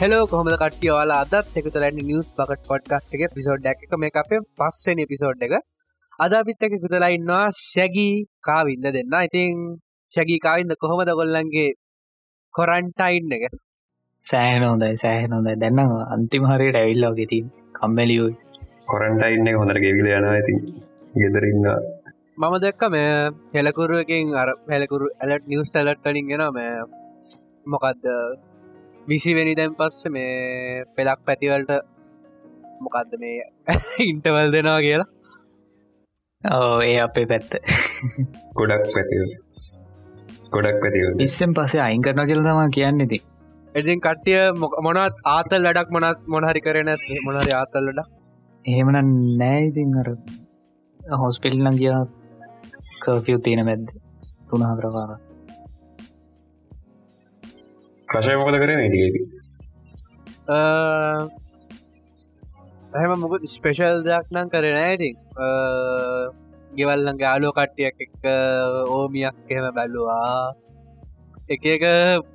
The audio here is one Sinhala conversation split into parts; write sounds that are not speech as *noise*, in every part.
හෙලෝ කොහොමද කටිය වාලා අදත් එකතුරැන්න නිියස් පකට පොඩ්කස්ට එක පිසෝඩ් එක මේ අපේ පස්වෙන පිසෝඩ් එක. අද අපිත් එක කුතලා ඉන්නවා ශැගී කාවින්ද දෙන්න. ඉතින් ශැගී කාවින්ද කොහොමද ගොල්ලන්ගේ කොරන්ටයින් එක? සෑහන හොඳයි සෑහන හොඳයි. දැන්න අන්තිමහරයට ඇවිල්ලාව ගෙතින් කම්බැලියෝ කොරන්ටයින්න හොඳට ගෙවිල යනවා. ඇති ගෙදරන්න මම දැක්ක මේ හෙලකුරුවකින් අර පැලකුරු ඇලට නිවස් ඇලට් කලින් ගෙන මේ මොකක්ද විසිවෙනි දැන් පස්ස මේ පෙලක් පැතිවලට මොකක්ද මේ *laughs* ඉන්ටවල් දෙනවා කියලා. ඕ ඒ අපේ පැත්ත. ගොඩක් පැති ගොඩක් පැති ඉස්සෙන් පසේ අයින් කරන කියල තම කියන්න ඉති එතින් කට්ටිය මොනත් ආතල් ලඩක් මොනත් මොනහරි කරන මොනහරි ආතල්ලට එහෙමන නෑඉතින් අර හොස්පිල්ලන් ගිය කර්ෆිය් තියෙන මැද්ද. තුනහ ප්‍රකාර ප්‍රශය මොකද කරන ඩියකි එහෙම මොකද ස්පේෂල් දෙයක් නම් කරන ඇති ගෙවල්ලගේ ආලෝ කට්ටියක් එක්ක ඕමියක් එහෙම බැල්ලවා එක එක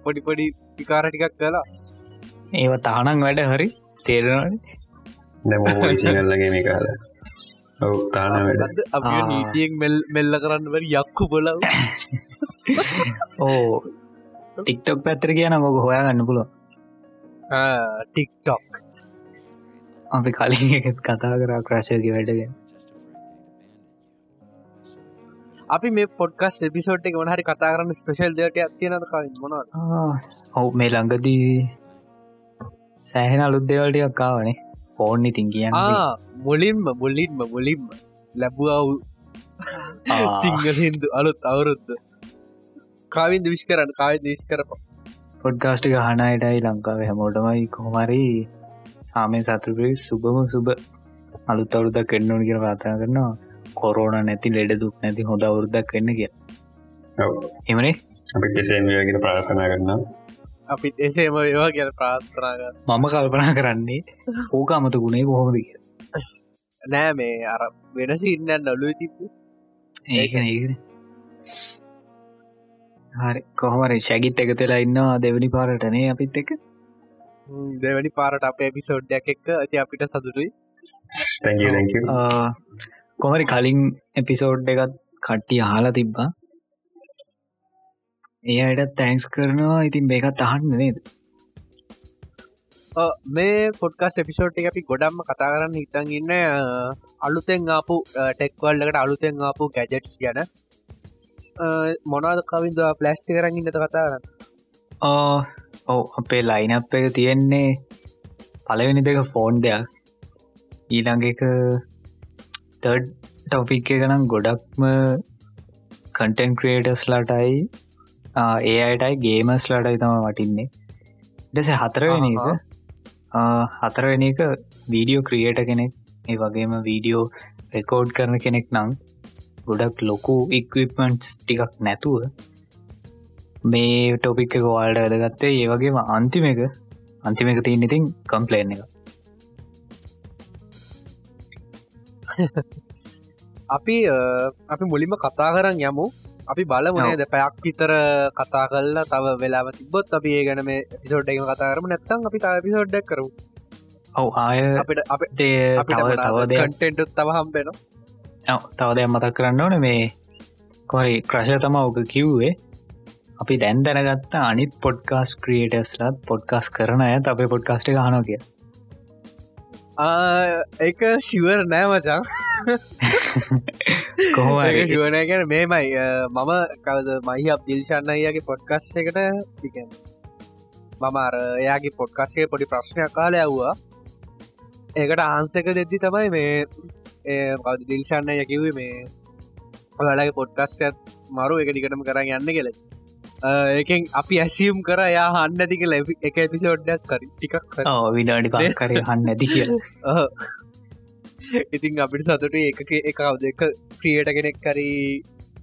පොඩිපොඩි පිකාර ටිකක් කලා ඒව තානං වැඩ හරි? තේරෙනට නැම සිගල්ලගේ මේ කාල ඔව් තාන වැඩ. අප නීතියෙන් මෙල් මෙල්ල කරන්න වැරි යක්කු බොලව. *laughs* ඕ ටික්ටොක් පැත්තර කියන මොක හොයා ගන්න පුළුව ටික්ටොක් අපි කලින් එකත් කතා කරා ක්‍රශයක වැඩගෙන අපි මේ පොඩ්කස් එපිසෝට් එක වනහරි කතා කරන්න ස්පේෂල් දට ඇතියනද කලින්? මොන ඔවු මේ ළඟදී සෑහෙන අලුත් දෙවල්ටියක් කාවනේ ෆෝන් ඉතින් කියන්න. මුලින්ම මුල්ලින්ම මුලින්ම ලැබුවව් සිංහල හින්දු අලුත් අවුරුද්ද කාවින්ද විශ් කරන්න කාවිද විශ් කරප පොඩ්ගාස්ටි හනයටයි ලංකාව හැමෝටමයි කොහමරි සාමය සතුරේ සුබම සුබ. අලුත් අවුරුදක් කෙන්නුවන කියර ප්‍රාථන කරනවා. කොරෝන නැති ලෙඩ දුක් නැති හොඳ අවුරුද්දක් වෙන්න කිය එමනේ අපි කෙසේමගෙන ප්‍රාථනා කරන්න අපි එසේම ඒවා ගැන ප්‍රාත්තරාග මම කල්පනා කරන්නේ ඕක අමතකුණේ කොහොමද කිය නෑ මේ අර වෙනස ඉන්න නොලු තිප ඒකන ඒකන හරි. කොහමරි ශැගිත් එක වෙලා ඉන්නවා දෙවනි පාරටනේ අපිත් එක දෙවැනි පාරට අප එපිසෝඩ්ඩයක් එක්ක. ඇති අපිට සතුරුයි කොමරි කලින් එපිසෝඩ් එකත් කට්ටිය අහලා තිබ්බා. ඒ අයට තැන්ක්ස් කරනවා. ඉතින් මේකත් අහන්න නේද? මේ පොඩ්කස් එපිසෝට් එක අපි ගොඩම්ම කතා කරන්න හිතන් ඉන්න අලුතෙන් ආපු ටෙක්වල්ලකට අලුතෙන් ආපු ගැජෙට්ස් ගැන මොනාද කවින්ද ප්ලස්්ි කරන්න ඉන්නත කතාරන්න ඔව අපේ ලයිනප් එක තියෙන්නේ පලවෙනි දෙක ෆෝන් දෙයක්. ඊළඟ එක තර්ඩ් ටොපික් එකනම් ගොඩක්ම කන්ටෙන් ක්‍රේටස් ලටයි ඒ අයටයි ගේමස් ලටයි තම වටින්නේ. ඩෙස හතරවෙනි එක හතරවෙනි එක වීඩියෝ ක්‍රියේට කෙනෙක් ඒ වගේම වීඩියෝ රෙකෝඩ් කරන කෙනෙක් නං ගොඩක් ලොකු ඉක්විපමන්ට්ස් ටිකක් නැතුව මේ ටොපික් එක වාල්ඩ වැදගත්තේ ඒ වගේම අන්තිම එක. අන්තිම එක තියන්න ඉතින් කම්පලේන් එක. අපි අපි මුලින්ම කතා කරන්න යමු. අපි බලමුණේද පැයක් විතර කතා කල්ලා තව වෙලාම තිබොත් අපි ඒ ගැන මේ පිසෝඩ්ඩ කතා කරම. නැත්තම් අපි තා පිසෝඩ්ඩක් කරු ඔව ආය අපිට අප තව තව කටෙන්ට් තව හම්බෙන තව දෙයක් මතක් කරන්න ඕන මේ කොරි ක්‍රශ තම ඕක කිව්වේ. අපි දැන් දැනගත්ත අනිත් පොඩ්කාස් ක්‍රියටස්ලත් පොඩ්කාස් කරන ඇ අපේ පොඩ්කාස්ට හනෝ කිය එක ශිවර් නෑ මචා. කොහෝ ශිවනය ගැන මේමයි. මම කවද? මහි අප දිල්ශන්න අයගේ පොඩ්කස් එකට තිකෙන මම අර එයාගේ පොඩ්කාස්ගේ පොඩි ප්‍රශ්නයක් කාල ඇව්වා ඒකට ආන්සක දෙද්දි තමයි මේ දිල්ශන්න යකිවේ මේ ඔයාලගේ පොඩ්කස්ටත් මරු එක ටිකටම කරන්න යන්න කෙල ඒකෙන් අපි ඇසියම් කර යා හන්න ඇතික ලැබි එක එපිසෝඩ්ඩක් කරි ටිකක් විනාඩි පා කරය හන්න ඇති කිය ඉතින් අපිට සතුට එක එකව දෙක ක්‍රියට කෙනෙක් කරී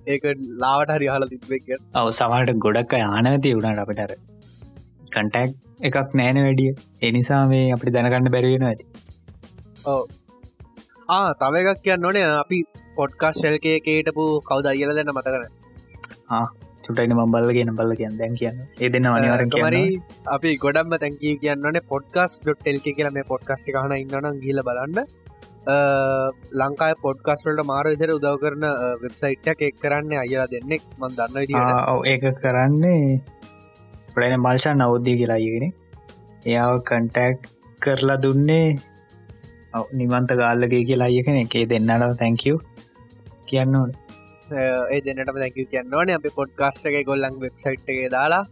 ඒක ලාවට හරි හල තිබෙක් ඔව සමට ගොඩක් යානවති වුණට අපිටර කන්ටැක් එකක් නෑන වැඩිය එනිසා මේ අපි දැනගන්න බැරිවෙන ඇති ඕ ආ තව එකක් කියන්න ඕනේ. අපි පොඩ්කාස් ශෙල්කය කේටපු කවද අයල දෙන්න මතකන චුටයින මබල්ල කියන බල්ල කියන්න. දැන් කියන්න. ඒ දෙන්න අනිවාරෙන් මරි අපි ගොඩම්ම තැන්කී කියන්නන පොඩ්කස් ඩොට්ටෙල්ක කියල මේ පොඩ්කස්ටි කහන ඉන්නන ගිල බලන්න. ලංකායි පොඩ්කස්වලට මාර විදිර උදව කරන වෙබ්සයිට්යක් එක් කරන්න අයිලා දෙන්නෙක්. මන් දන්න ඒක කරන්නේ ප්‍රන මල්ෂා නවද්දී කියලාගෙන එයාව කන්ටැක්් කරලා දුන්නේ නිමන්ත ගාල්ලගේ කියලා අයකන එකේ දෙන්නට තැංකව් කියන්න ඕන. ඒ දෙන්නටම දැක කියන්නවන අපි පොඩ්කාස්ටක ගොල්ලන් වෙබ්සයිට් එක දාලා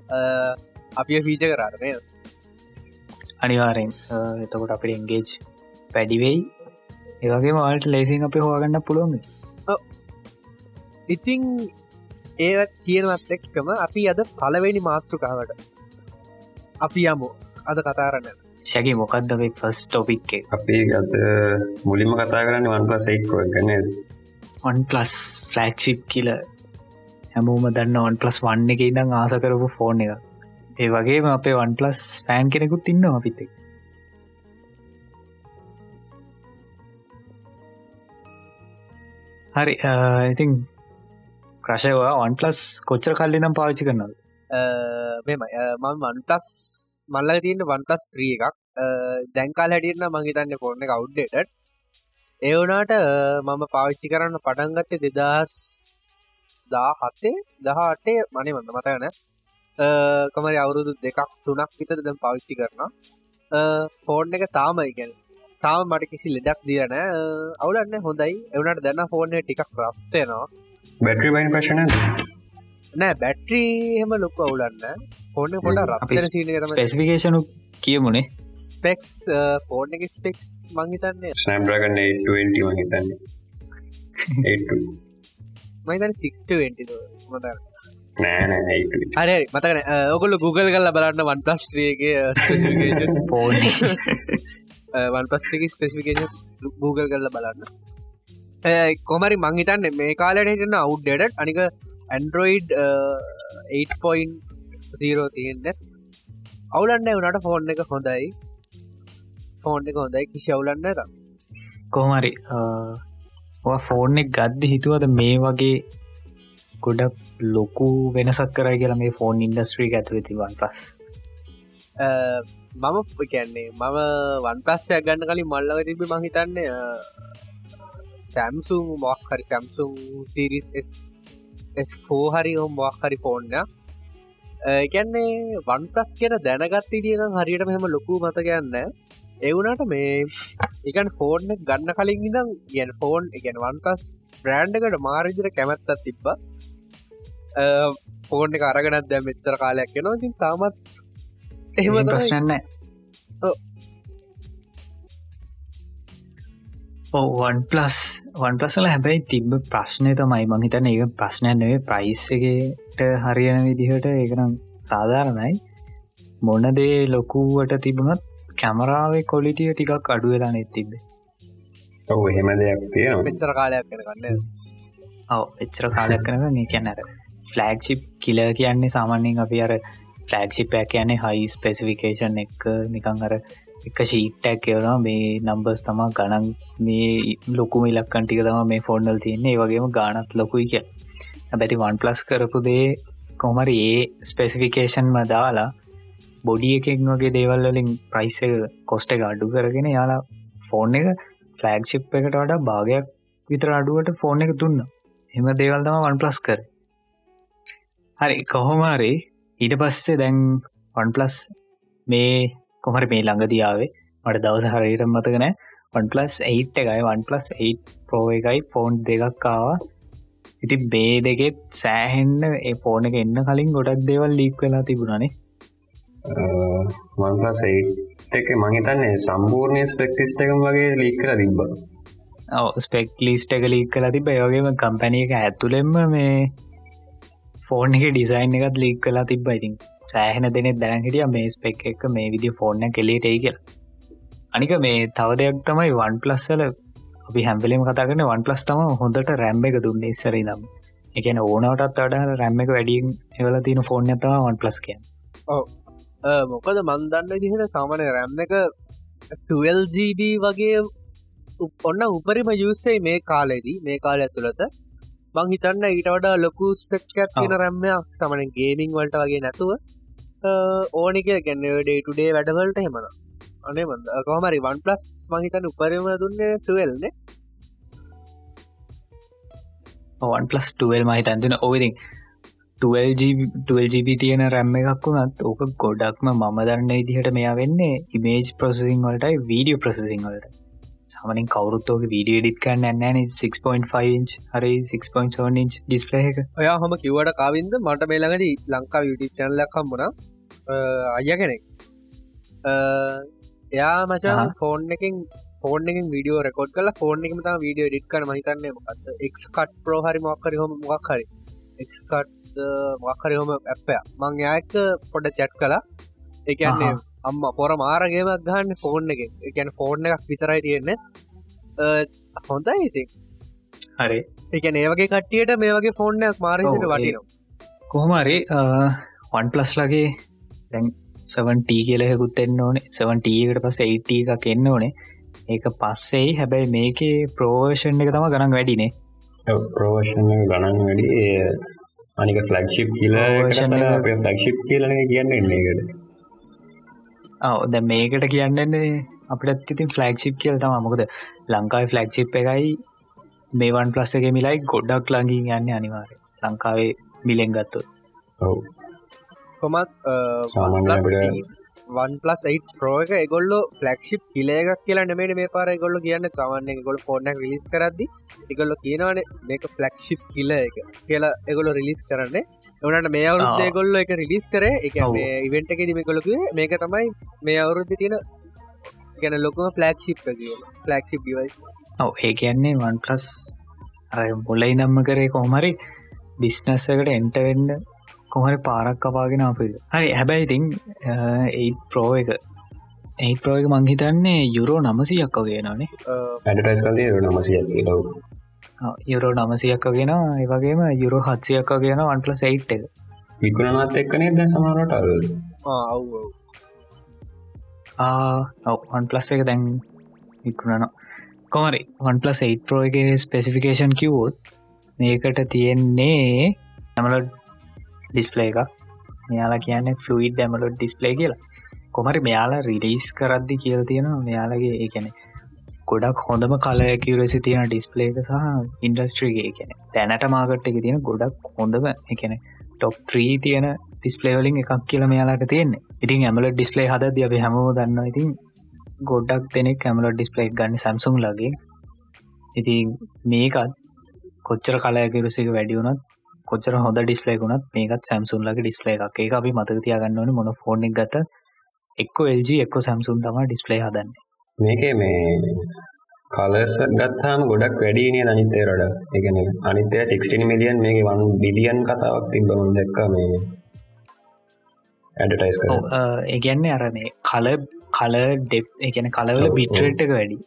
අපි ෆීච කරන්නේ අනිවාරෙන් එතකොට අපට එන්ගේජ් පැඩිවෙයි ඒවගේ මල්ට ලේසින් අප හවාගන්න පුළුවන් ඉතිං ඒත් කියනවත් එක්කම අපි අද පලවෙනි මාතෘකාවට අපි යමු. අද කතාරන්න ශැකි මොකක්ද අපේ ෆස් ටොපික් අපි ගත මුලින්ම කතා කරන්න වන් පසයික් ගන්න වන් පලස් ෆලක්ෂිප් කියල හැමෝම දන්න වන් පලස් වන්න එක ඉදං ආස කරපු ෆෝන් එක ඒ වගේ අපේ වන් පලස් ෆෑන් කෙනෙකුත් ඉන්න අපිතෙක් හරි ඉතින් ක්‍රශයවා වන් පලස් කොච්චර කල්ලි නම් පාවිච්චි කරනද මෙම මම වන්ටස් මල්ල තියන්න වන්ටස් ත්‍රී එකක්. දැන්කාල් හැටියන්න මංහිතන්න ෆෝර්න එක අවු්ඩට ඒවනාට මම පාවිච්චි කරන්න පටන්ගත්තේ දෙදස් දා හත්තේ දහ අටේ මනේ වන්න මතගන කමරි අවුරුදු දෙකක් තුනක් විතර දැම් පාවිච්චි කරන ෆෝර්න් එක තාම ඉගැන තාම මට කිසි ලෙඩක් දියන අවුලන්න හොඳයි. එවනට දැන්න ෆෝර්න ටිකක් ප්‍රප්තයනවා බැටරි බයින් ප්‍රශන නෑ බැට්‍රී හෙම ලොක්ක අවුලන්න ෆෝර්න පොට රප ස්පෙසිෆිකේෂනු කියමුණේ ස්පෙක්ස් ෆෝර්න එක ස්පෙක්ස් මංහිතන්නේ ස්නම්රගන්න 20 මහිතන්න මයිතන් 6 මත නෑ හරි මතකන ඔගොල්ල Google කල්ල බලන්න වන් පස්ට්‍රියගේ ෆෝන් වන් පස්ක ස්පෙසිිකේස් Google කරල බලන්න. කොමරි මංහිතන්න මේ කාලට හිටන්න අවු්ඩඩ අනික ඇන්ඩරෝයිඩ් 8.0 තියෙන්ද අවුලන්න වනට ෆෝන් එක හොඳයි. ෆෝන් එක හොඳයි. කිසි අවුලන්න ත කොහමරි ෆෝන් එක ගද්ද හිතුවද මේ වගේ ගොඩක් ලොකු වෙනසක් කරයි කියලා මේ ෆෝන් ඉන්ඩස්ට්‍රී ඇතුව තිවන් පස් මම කියන්නේ මම වන් පස්සයක් ගන්න කලින් මල්ලව තිබි මහිතන්නේ සැම්සුම් මොක් හරි සැම්සුම් සිරිස් ෆෝ හරි හොම් මොක් හරි ෆෝන්න ගැන්නේ වන්පස් කියන දැනගත් තියන හරියට මෙහම ලොකු මත ගන්න එවුනට මේ එකන් ෆෝර්න ගන්න කලින් ඉදම් ගැන ෆෝන් එකන් වන්පස් බ්‍රෑන්්ඩකට මාරජර කැමැත්තත් තිබ්බ. ෆෝර්න එක අරගෙනත් දැ මෙච්චර කාලයක් නවා ඉතින් තාමත් එහෙම ප්‍රශ්නන්න වන් පලස් වන් පලසල හැබැයි තිබ්බ ප්‍රශ්නය තමයි මහිතන ඒ ප්‍රශ්නයන්වේ ප්‍රයිස් එකට හරියන විදිහට ඒකනම් සාධාරණයි. මොනදේ ලොකුවට තිබුණත් කැමරාවේ කොලිටිය ටිකක් අඩු වෙලා නෙත් තිබේ ඔව එහෙම දෙයක් තියෙන පෙච්චර කාලයක් කනගන්න ඔව එච්චර කාලයක් කනක මේ කියන්න අර ෆලෑග්ෂිප් කිල කියන්නේ සාමාන්‍යෙන් අපි අර ෆලෑග්ෂිප්යක් කියන්නේ හයි ස්පෙසිෆිකේෂන් එක. නිකං අර එක ශීට්ටැක් කියවනවා මේ නම්බර්ස් තමා ගණන් මේ ලොකුම ඉලක්කන්ටික තම මේ ෆෝර්නල් තියන්නේ. වගේම ගානත් ලොකුයි කිය බැති වන් පලස් කරපු දේ කොමරි ඒ ස්පෙසිෆිකේෂන් මදාලා බොඩිය එකෙක් වගේ දේවල්ලින් ප්‍රයිස් කොස්ට එක අඩු කරගෙන යාලා ෆෝන් එක ෆලෑග් ශිප් එකට වඩා භාගයක් විතර අඩුවට ෆෝන් එක දුන්න. එම දේවල් තම වන් පලස් කර. හරි කොහොමරි ඊට පස්සේ දැන් වන් පලස් මේ කොමර මේ ළඟදියාවේ මට දවස හරයට මතකන වන් පලස් 8 එකයි. වන් පලස් 8 පෝ එකයි ෆෝන් දෙකක් ආවා. ඉති බේ දෙකෙත් සෑහෙන්න ඒ ෆෝන එක එන්න කලින් ගොඩක් දෙවල් ලීක් වෙලා තිබුණනේ වන්පලස් එක මහිතන්නේ සම්පූර්ණය ස්පෙක්ටිස්ට එකම වගේ ලීක් කලා තිබ්බ. ස්පෙක් ලිස්ට එක ලීක් කලා තිබ යෝගේම කම්පැනිය එක ඇතුළෙම මේ ෆෝන් එක ඩිසයින් එකත් ලීක් කලා තිබ්බ ඉතින් සෑහෙන දෙනෙ දැන හිටිය මේ ස්පෙක් එක මේ විදි ෆෝර්න කෙලේට ඒ කියලා. අනික මේ තව දෙයක් තමයි වන් පලස්සල අපි හැම්පලීම කතා කරන වන් පලස් තම හොඳට රැම්බ එක දුන්න ඉස්සරි දම් එකන ඕනවටත් අඩ රැම්ම එක වැඩියෙන් එවල තින ෆෝර්න තම වන් පලස් කිය මොකද මන්දන්න දිහට සාමනය රැම් එක 12GB වගේ ඔන්න උපරිම යුස්සේ මේ කාලෙදී මේ කාල ඇතුළත. මං හිතන්න ඊට වඩා ලොකු ස්පෙක්කත් තියෙන රැම්මයක් සමන ගේමිං වලට වගේ නැතුව ඕනික ගැන්නඩේටුඩේ වැඩවලට හෙමන අනේ මන්ද කොහමරි වන් පලස් මහිතන්න උපරම දුන්න ටවෙල්න වන් පලස් ටල් මහි තැන්දෙන ඕවිදි 12GB තියෙන රැම්ම එකක් වුණත් ඕක ගොඩක්ම මම දන්න විදිහට මෙයා වෙන්නේ ඉමේජ් ප්‍රසසිං වලටයි වීඩියෝ ප්‍රසසිං වලට සමනින් කවරුත්තෝක වීඩිය ඩිත් කන්න න්නන 6.5 ඉච් හරි 6.7 ඉච් ඩිස්පලේ එක. ඔයා හම කිවට කාවින්ද මට මේලඟද ලංකා චැනලක්කම් වුණ අය කෙනෙක්. එයා මචා ෆෝන් එකින් එකින් විඩියෝ රෙකෝඩ් කල ෆෝන් එකම තම වීඩියෝ ඩිට් කන මහිතන්නේ මොකක්ද එක් කට් ප්‍රෝහරි මොක්කරි හොම මොක් හරි එක්කට් වක්හරි හොම ඇප්පය මං යායක පොඩ චැට් කලා එකන්නේ අම්ම පොර මාරගේමක් ගහන්න ෆෝන් එක. එකැන ෆෝන් එකක් විතරයි තියෙන්නේ. හොඳයි ඉති හරි. එක ඒවගේ කට්ටියට මේ වගේ ෆෝර්නයක් මාරසිට වටිනවා. කොහොමරි වන් ප්ලස් ලගේ දැන් සවන්ට කියලයකුත් එන්න ඕනේ. සවන්ටකට පස ඒට එකක් එන්න ඕනේ. ඒක පස්සෙයි. හැබැයි මේකේ ප්‍රෝවේෂන් එක තම ගණන් වැඩිනේ. ප්‍රෝවර්ෂණ ගණන් වැඩි. අනික ෆලක්ෂිප් කියල ෆලක්ෂිප් කියලන කියන්න එන්නකට ඔව ද මේකට කියන්නන්නේ අපට ඉතින් ෆලක්ෂිප් කියල තම මොකද ලංකායි ෆලක්ෂිප් එකයි මේවන් ප්ලස් එක මිලයි ගොඩක් ලඟින් යන්න අනිවාරය ලංකාවේ මිලෙන් ගත්තු ඔව. කොමත් වන් පලස් ප්‍රෝ එක ගොල්ල ෆලක්ෂිප් කිලේක් කියලා නෙමට මේ පාර ගොල්ල කියන්න. සමන්න ගොල් ෆෝර්න රිලිස් කරදදි එකගොල්ල කියනවන මේක ෆලක්ෂිප් කියල එක කියලා එගොල්ල රිලිස් කරන්නේ එවනට මේ අවුරුත් ගොල්ල එක රිලිස් කරේ. එක ඉවෙන්ට එක දිමකොලක මේක තමයි මේ අවුරුද්ධ තියෙන ගැන ලොකම ෆලක්ෂිප් ෆලක්ෂිප් ඩිවයිස් ඔව ඒ කියන්නේ වන් පලස් මුලයි දම්ම කරේ කොහමරි බිස්නස්සකට එන්ටවෙන්ඩ කොහරි පාරක් කපාගෙන අපිල් හරි හැබැයි ඉතින් ඒ ප්‍රෝ එක. ඒ ප්‍රෝ එක මංහිතන්නේ යුරෝ නමසියක් වගේනනේ ඇඩටයිස් කලේ නමසිය යුරෝ නමසියක් වගෙන ඒවගේම යුරෝ හත්සියක් වගෙන වන්පල සයිට් එක. විකුණනත් එක්කනේ දැ සමරට වන් පලස් එක දැන් විකුණන කොමරි වන් පලස් 8 ප්‍රෝ එක ස්පෙසිෆිකේෂන් කිවෝත් මේකට තියෙන්නේ ඇමලට ඩිස්පලේ එක මෙයාලා කියන්නේ ෆලුයිඩ් ඩැමලොඩ් ඩිස්පලේ කියලා. කොමරි මෙයාලා රිලිස් කරද්දි කියල තියෙනවා. මෙයාලගේ ඒකැන ගොඩක් හොඳම කලයකිරසි තියෙන ඩිස්පලේ එක සහ ඉන්ඩස්ට්‍රීගේ කියන තැනට මාගට් එක තියෙන ගොඩක් හොඳම එකන ටොප් ත්‍රී තියෙන ඩිස්පලේවලින් එකක් කියල මෙයාලාට තියෙන්නේ. ඉතින් ඇමල ඩිස්පලේ හද දිය හැමෝ දන්න ඉතින් ගොඩක් දෙනෙක් කැමලොඩ් ඩිස්පලේ ගන්න සැම්සුම් ලගේ. ඉතින් මේකත් කොච්චර කලයකිරුසික වැඩියුනත් කොච්චර හොඳ ඩිස්පලේකුණත් මේකත් සැම්සුන් ලගේ ඩිස්පලේ එකක්. ඒ අපි මතක තියාගන්නවන මොන ෆෝන් එක ගත එක්ක එල්ජ එක්ක සැම්සුන් තම ඩිස්පලේ හදන්න. මේක මේ කලස් ගත්තාම ගොඩක් වැඩීනේ අනිත්තේරට එකන අනිතය 16 මිලියන් මේක වන් බිලියන් කතාවක් තිබවුන් දැක්ක මේ ඇඩටයිස් කර ඒගැන්නේ අර මේ කල කල ඩෙප් එකන කලවල බිට්‍රේට් එක වැඩි.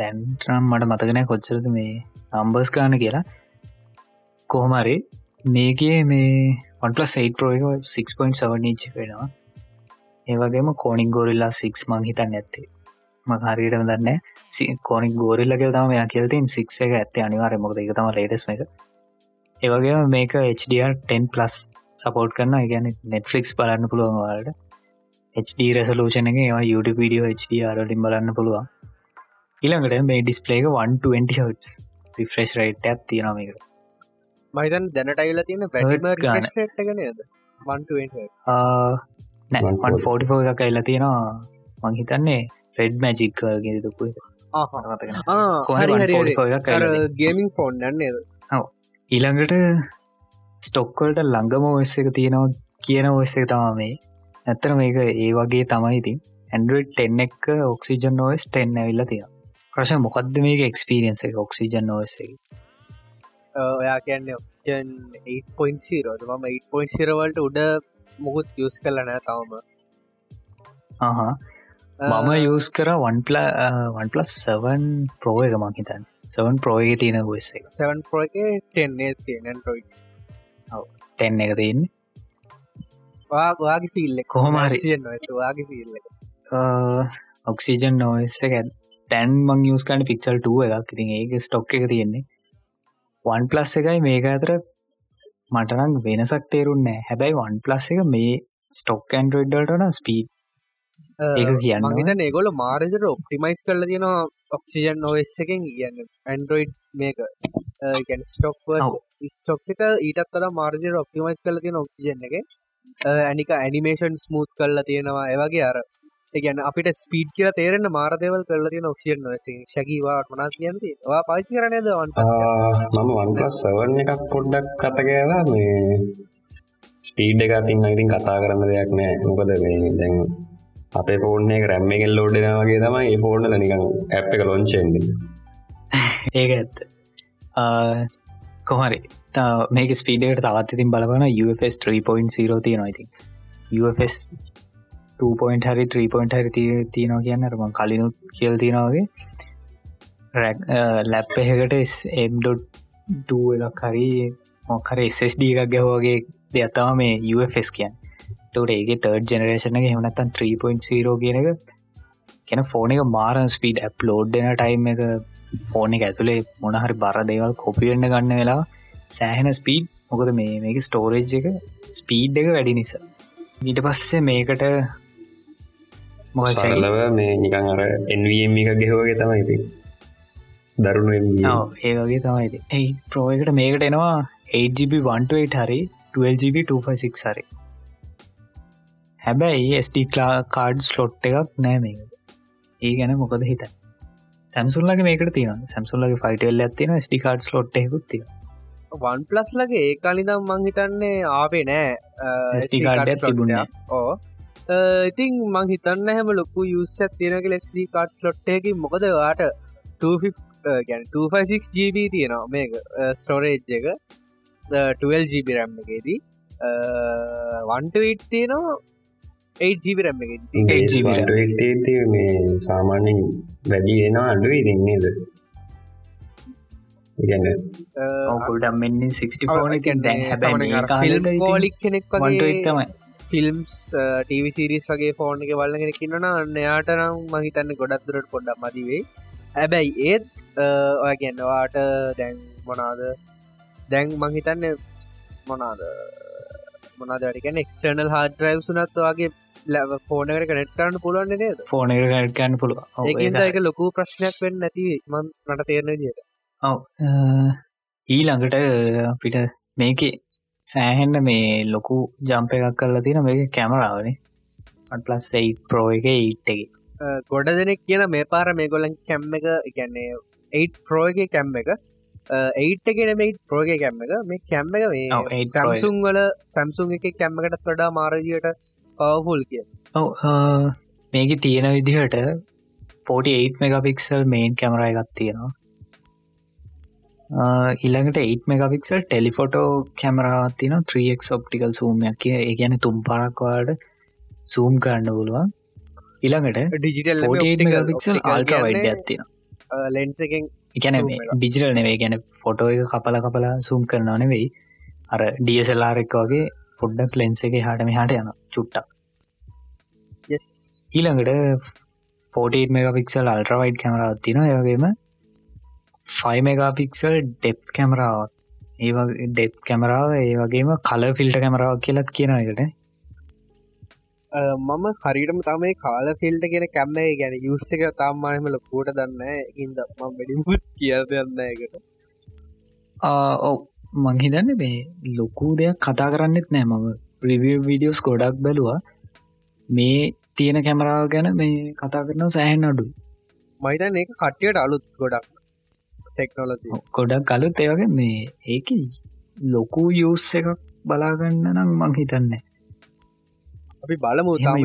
දැන්ටනම් මට මතකනෑ කොච්චරද මේ නම්බර්ස් ගාන කියලා. කොහොමරි මේකේ මේ ඔන්පලස් 8 ප්‍රෝ එක 6.7 ඉච් වෙනවා ඒවගේම කෝනික් ගෝරිල්ලා 6 මං හිතන්න ඇත්තේ. මං හරියටම දන්න කෝනික් ගෝරිල්ලගේ තම මෙයා කියලතින් 6 එක ඇත්තේ අනිවාරය මොකද එක තම ලේටස් එක ඒවගේම මේක HDR10 පලස් සපෝට් කරන්න ගැන නෙට්ෆලික්ස් බලන්න පුළුවන් වලට HD රෙසලූෂන එක ඒවා YouTube වීඩියෝ HDRලින් බලන්න පුළුවන්. ඉළඟට මේ ඩිස්පලේක 120 හස් රිෆ්‍රෙශ් රයිට් ඇත් තියෙනමකට මහිතන් දැනටයිල තියෙන වැඩිම ගනද ෆෝටිෆෝ එක කයිලා තියෙනවා. මං හිතන්නේ රෙඩ් මැජික් ගෙදපු ගේමින් ෆෝන් නන්නේද ඊළඟට ස්ටොක්කොල්ට ළඟම ඔස්ස එක තියෙනවා කියන ඔස්ස එක තමා මේ. ඇත්තර මේක ඒ වගේ තමයි ඉතින්. ඇන්ඩුවඩ් ටෙන් එක ඔක්සිජන් නෝස් ටෙන් ඇවිල්ල තියෙන ප්‍රශ මොකක්ද මේක එක්ස්පිරියන්ස එක ඔක්සිජන් නෝස් එක? ඔයා කියන්නේ ඔක්ෂන් 8.0 මම 8.0වලට උඩ මුකුත් යස් කලන තවම. මම යස් කර වන්පල වන්පලස් සවන් ප්‍රෝ එක මහිතන් සවන් ප්‍රෝයක තියෙන ගොස්ස සවන් ප්‍රෝ ටෙන්නේ තියෙන රොයි ටෙන් එක තියන්නේ? වාගේ ෆිල්ල කොහොමරි වාගේ ෆිල්ල ඔක්සිජන් නෝස් එක. තැන් මං යස් කන පික්සල් ටුව එකක්. ඉතින් ඒක ස්ටොක් එක තියෙන්නේ. වන් ප්ලස් එකයි. මේක අතර මටනම් වෙනසක් තේරුන්නේ හැබැයි වන් ප්ලස් එක මේ ස්ටොක් ඇන්ඩරෝයිඩ්ඩටන ස්පීඩ් ඒක කියන්න මහිත ඒගොල මාරජර ඔප්ටිමයිස් කරල තියෙන ඔක්සිජන් නොස් එකෙන් කියන්න ඇන්ඩරෝයිඩ් මේක. ස්ටොක් ස්ටොක් එක ඊටත් කලා මාර්ජර ඔප්ටිමයිස් කල තියෙන ඔක්සිජන් එක. ඇනික ඇනිමේෂන් ස්මූත් කල්ලා තියෙනවා. ඒවගේ අර ගැන අපිට ස්පීඩ් කියල තේරෙන මාරදවල් කරල තියෙන ඔක්සිජන් නොස ශැකිවාට මනා කියන්ති වා පාචි කරනයද වන් මම වන්පස් සවන්න එකක් පොඩ්ඩක් කතගෑවා මේ ස්පීඩ් එක තින්න ඉතින් කතා කරන්න දෙයක් නෑ. මොකද මේ දැන් අපේ ෆෝර්න රැම්ම එකෙල් ලෝඩ්ඩනවාගේ තමයි ඒ ෆෝර්න නිකං ඇප් එක ලොංචෙන්ඩ *laughs* ඒක ඇත්ත. කොහරි මේක ස්පීඩට තවත් ඉතින් බලවන UFS 3.0 තියෙනවා ඉතින්. UFS 2පොයින්ට හරි 3පොයින්ට හරි තියෙනවා කියන්න රම කලිනුත් කියල් තියෙනවාගේ ලැප් එහෙකට එම්.ඩ එකක් හරි මොකර SSD එකක් ගැහෝගේ දෙයක්ත්තම මේ UFS කියන්න. තොට ඒගේ තර්ඩ ජනරේෂන එක හෙමනත්තන් 3.0 කියන එක කෙන ෆෝන එක මාරන් ස්පීඩ් ඇප් ලෝඩ්ඩන ටයිම් එක ෆෝන එක ඇතුළේ මොනහරි බර දේවල් කොපිවෙන්න ගන්න වෙලා සෑහෙන ස්පීඩ් මොකද මේ මේක ස්ටෝරේජ් එක ස්පීඩ් එක වැඩි නිසා. ඊට පස්සේ මේකට සරලව මේ නිකං අර එන්වම් එක ගෙහෝගේ තමයි ඉති දරුණු ඒ වගේ තමයි ඒ ප්‍රෝයකට මේකට එනවා 8GB1 හරි 12GB256 හරි. හැබැයි ස්ඩ කාඩ් ස්ලොට් එකක් නෑ මේ ඒ ගැන මොකද හිත සැම්සුල්ලගේ මේකට තියෙන සැම්සුල්ලගේ ෆයිටල් ඇත්තින ස්ඩි කාඩ් ස්ලොට් එකකුත් තිය වන් ප්ලස් ලගේ ඒ කලිදම් මං හිතන්නේ ආවේ නෑ. ස්ටිකාඩ තිබුණ ඕ ඉතින් මං හිතන්න හැම ලොකු යුස් ඇතිනක ලෙස්ලි කාඩ් ස්ලොට්ටයකි මොකද වාට 256 GB තියෙනවා මේක ස්ටෝරේජ් එක. 12 GB රැම්ම එකේදී. වන්ට තියෙනවා 8ජීබි රැම් එක මේ සාමාන්‍යෙන් වැඩි වෙන අඩුවේ දෙන්නේද ඉගන්න ඔකුල්ඩම් මෙන්නේ 64 දැන් හැබැ ෝලික් කෙනෙක් වගේ තමයි ෆිල්ම්ස් ටීවිසිරිස් වගේ ෆෝන් එක වල්ල කෙන කින්නන අන්න යාට නම් මහිතන්න ගොඩක් දුරට පොඩ්ඩක් මදිවේ හැබැයි ඒත් ඔය ගැන්නවාට දැන් මොනාද දැන් මංහිතන්න මොනාද මොනාදටිකන එක්ස්ටර්නල් හාඩ ්‍රයිව් සුනත් වගේ ලැව ෆෝනකට කනෙට් කරන්න පුළුවන් නේද? ෆෝන කරන්න පුළුව ඒක ලොකු ප්‍රශ්නයක් වෙන්න නැති මන් මට තේරණ දියට ඔව ඊළඟට අපිට මේක සෑහෙන්ට මේ ලොකු ජම්ප එකක් කරලා තියෙන මේ කැමරාවනේ අන්පලස් එයි ප්‍රෝ එක ඒට්ගේ ගොඩ දෙනෙක් කියන මේ පාර මේ ගොලන් කැම්ම එක ගැන්නේ ඒට් ප්‍රෝ එක කැම්ම එක. ඒට ගෙන මේ ප්‍රෝග කැම්ම එක මේ කැම්ම එක මේ සැම්සුන් වල සැම්සුන් එක කැම්මකටත් වඩා මාරජයට පවහුල් කිය ඔව මේක තියෙන විදිහට 48 මෙගපික්සල් මේන් කැමර එකත් තියෙනවා ඉළඟට 8 මෙගපික්සල් ටෙලිෆොටෝ කැමරාවත් තින 3ක් ඔප්ටිකල් සූමයක් කිය ඒ ගැන තුම් පරක්වාට සූම් කරන්න පුළුවන්. ඉළඟට ඩිජිටල් මෙගපික්සල් ආල්ට වයිඩ ඇත්තින ලෙන්සකින් එකැන ඩිජිටල් නෙවේ ගැන ෆොටෝ එක කපල කපලා සූම් කරනවා නෙවෙයි. අර ඩියසලාරෙක් වගේ පොඩ්ඩක් ලෙන්ස එක හට මෙහට යන චුට්ටක්. ඊළඟට 48 මෙගපික්සල් අල්ට්‍රවයිඩ් කැමරාවත් තින යගේම 5 මෙගපික්සල් ඩෙප් කැමරාවක් ඒ ඩෙප් කැමරාව ඒ වගේම කල ෆිල්ට කැමරාවක් කියලත් කියන එකට මම හරිටම තමයි කාල ෆිල්ට කියෙන කැම්ම ගැන යුස්ස එක තාම්මානම ලොකෝට දන්න ඉද ම වැඩිමුත් කිය දන්න එකට ඔව. මංහිදන්න මේ ලොකු දෙයක් කතා කරන්නෙත් නෑ මම. ප්‍රවිය වීඩියෝස් ගොඩක් බැලවා. මේ තියෙන කැමරාව ගැන මේ කතා කරනව සෑහෙන් අඩු මයිතන් ඒ කට්ටියට අලුත් ගොඩක් ටෙක්නෝලති ගොඩක් අලුත් ඒවගේ මේ ඒක ලොකු යුස් එකක් බලාගන්න නම් මං හිතන්නේ. අපි බලමු තම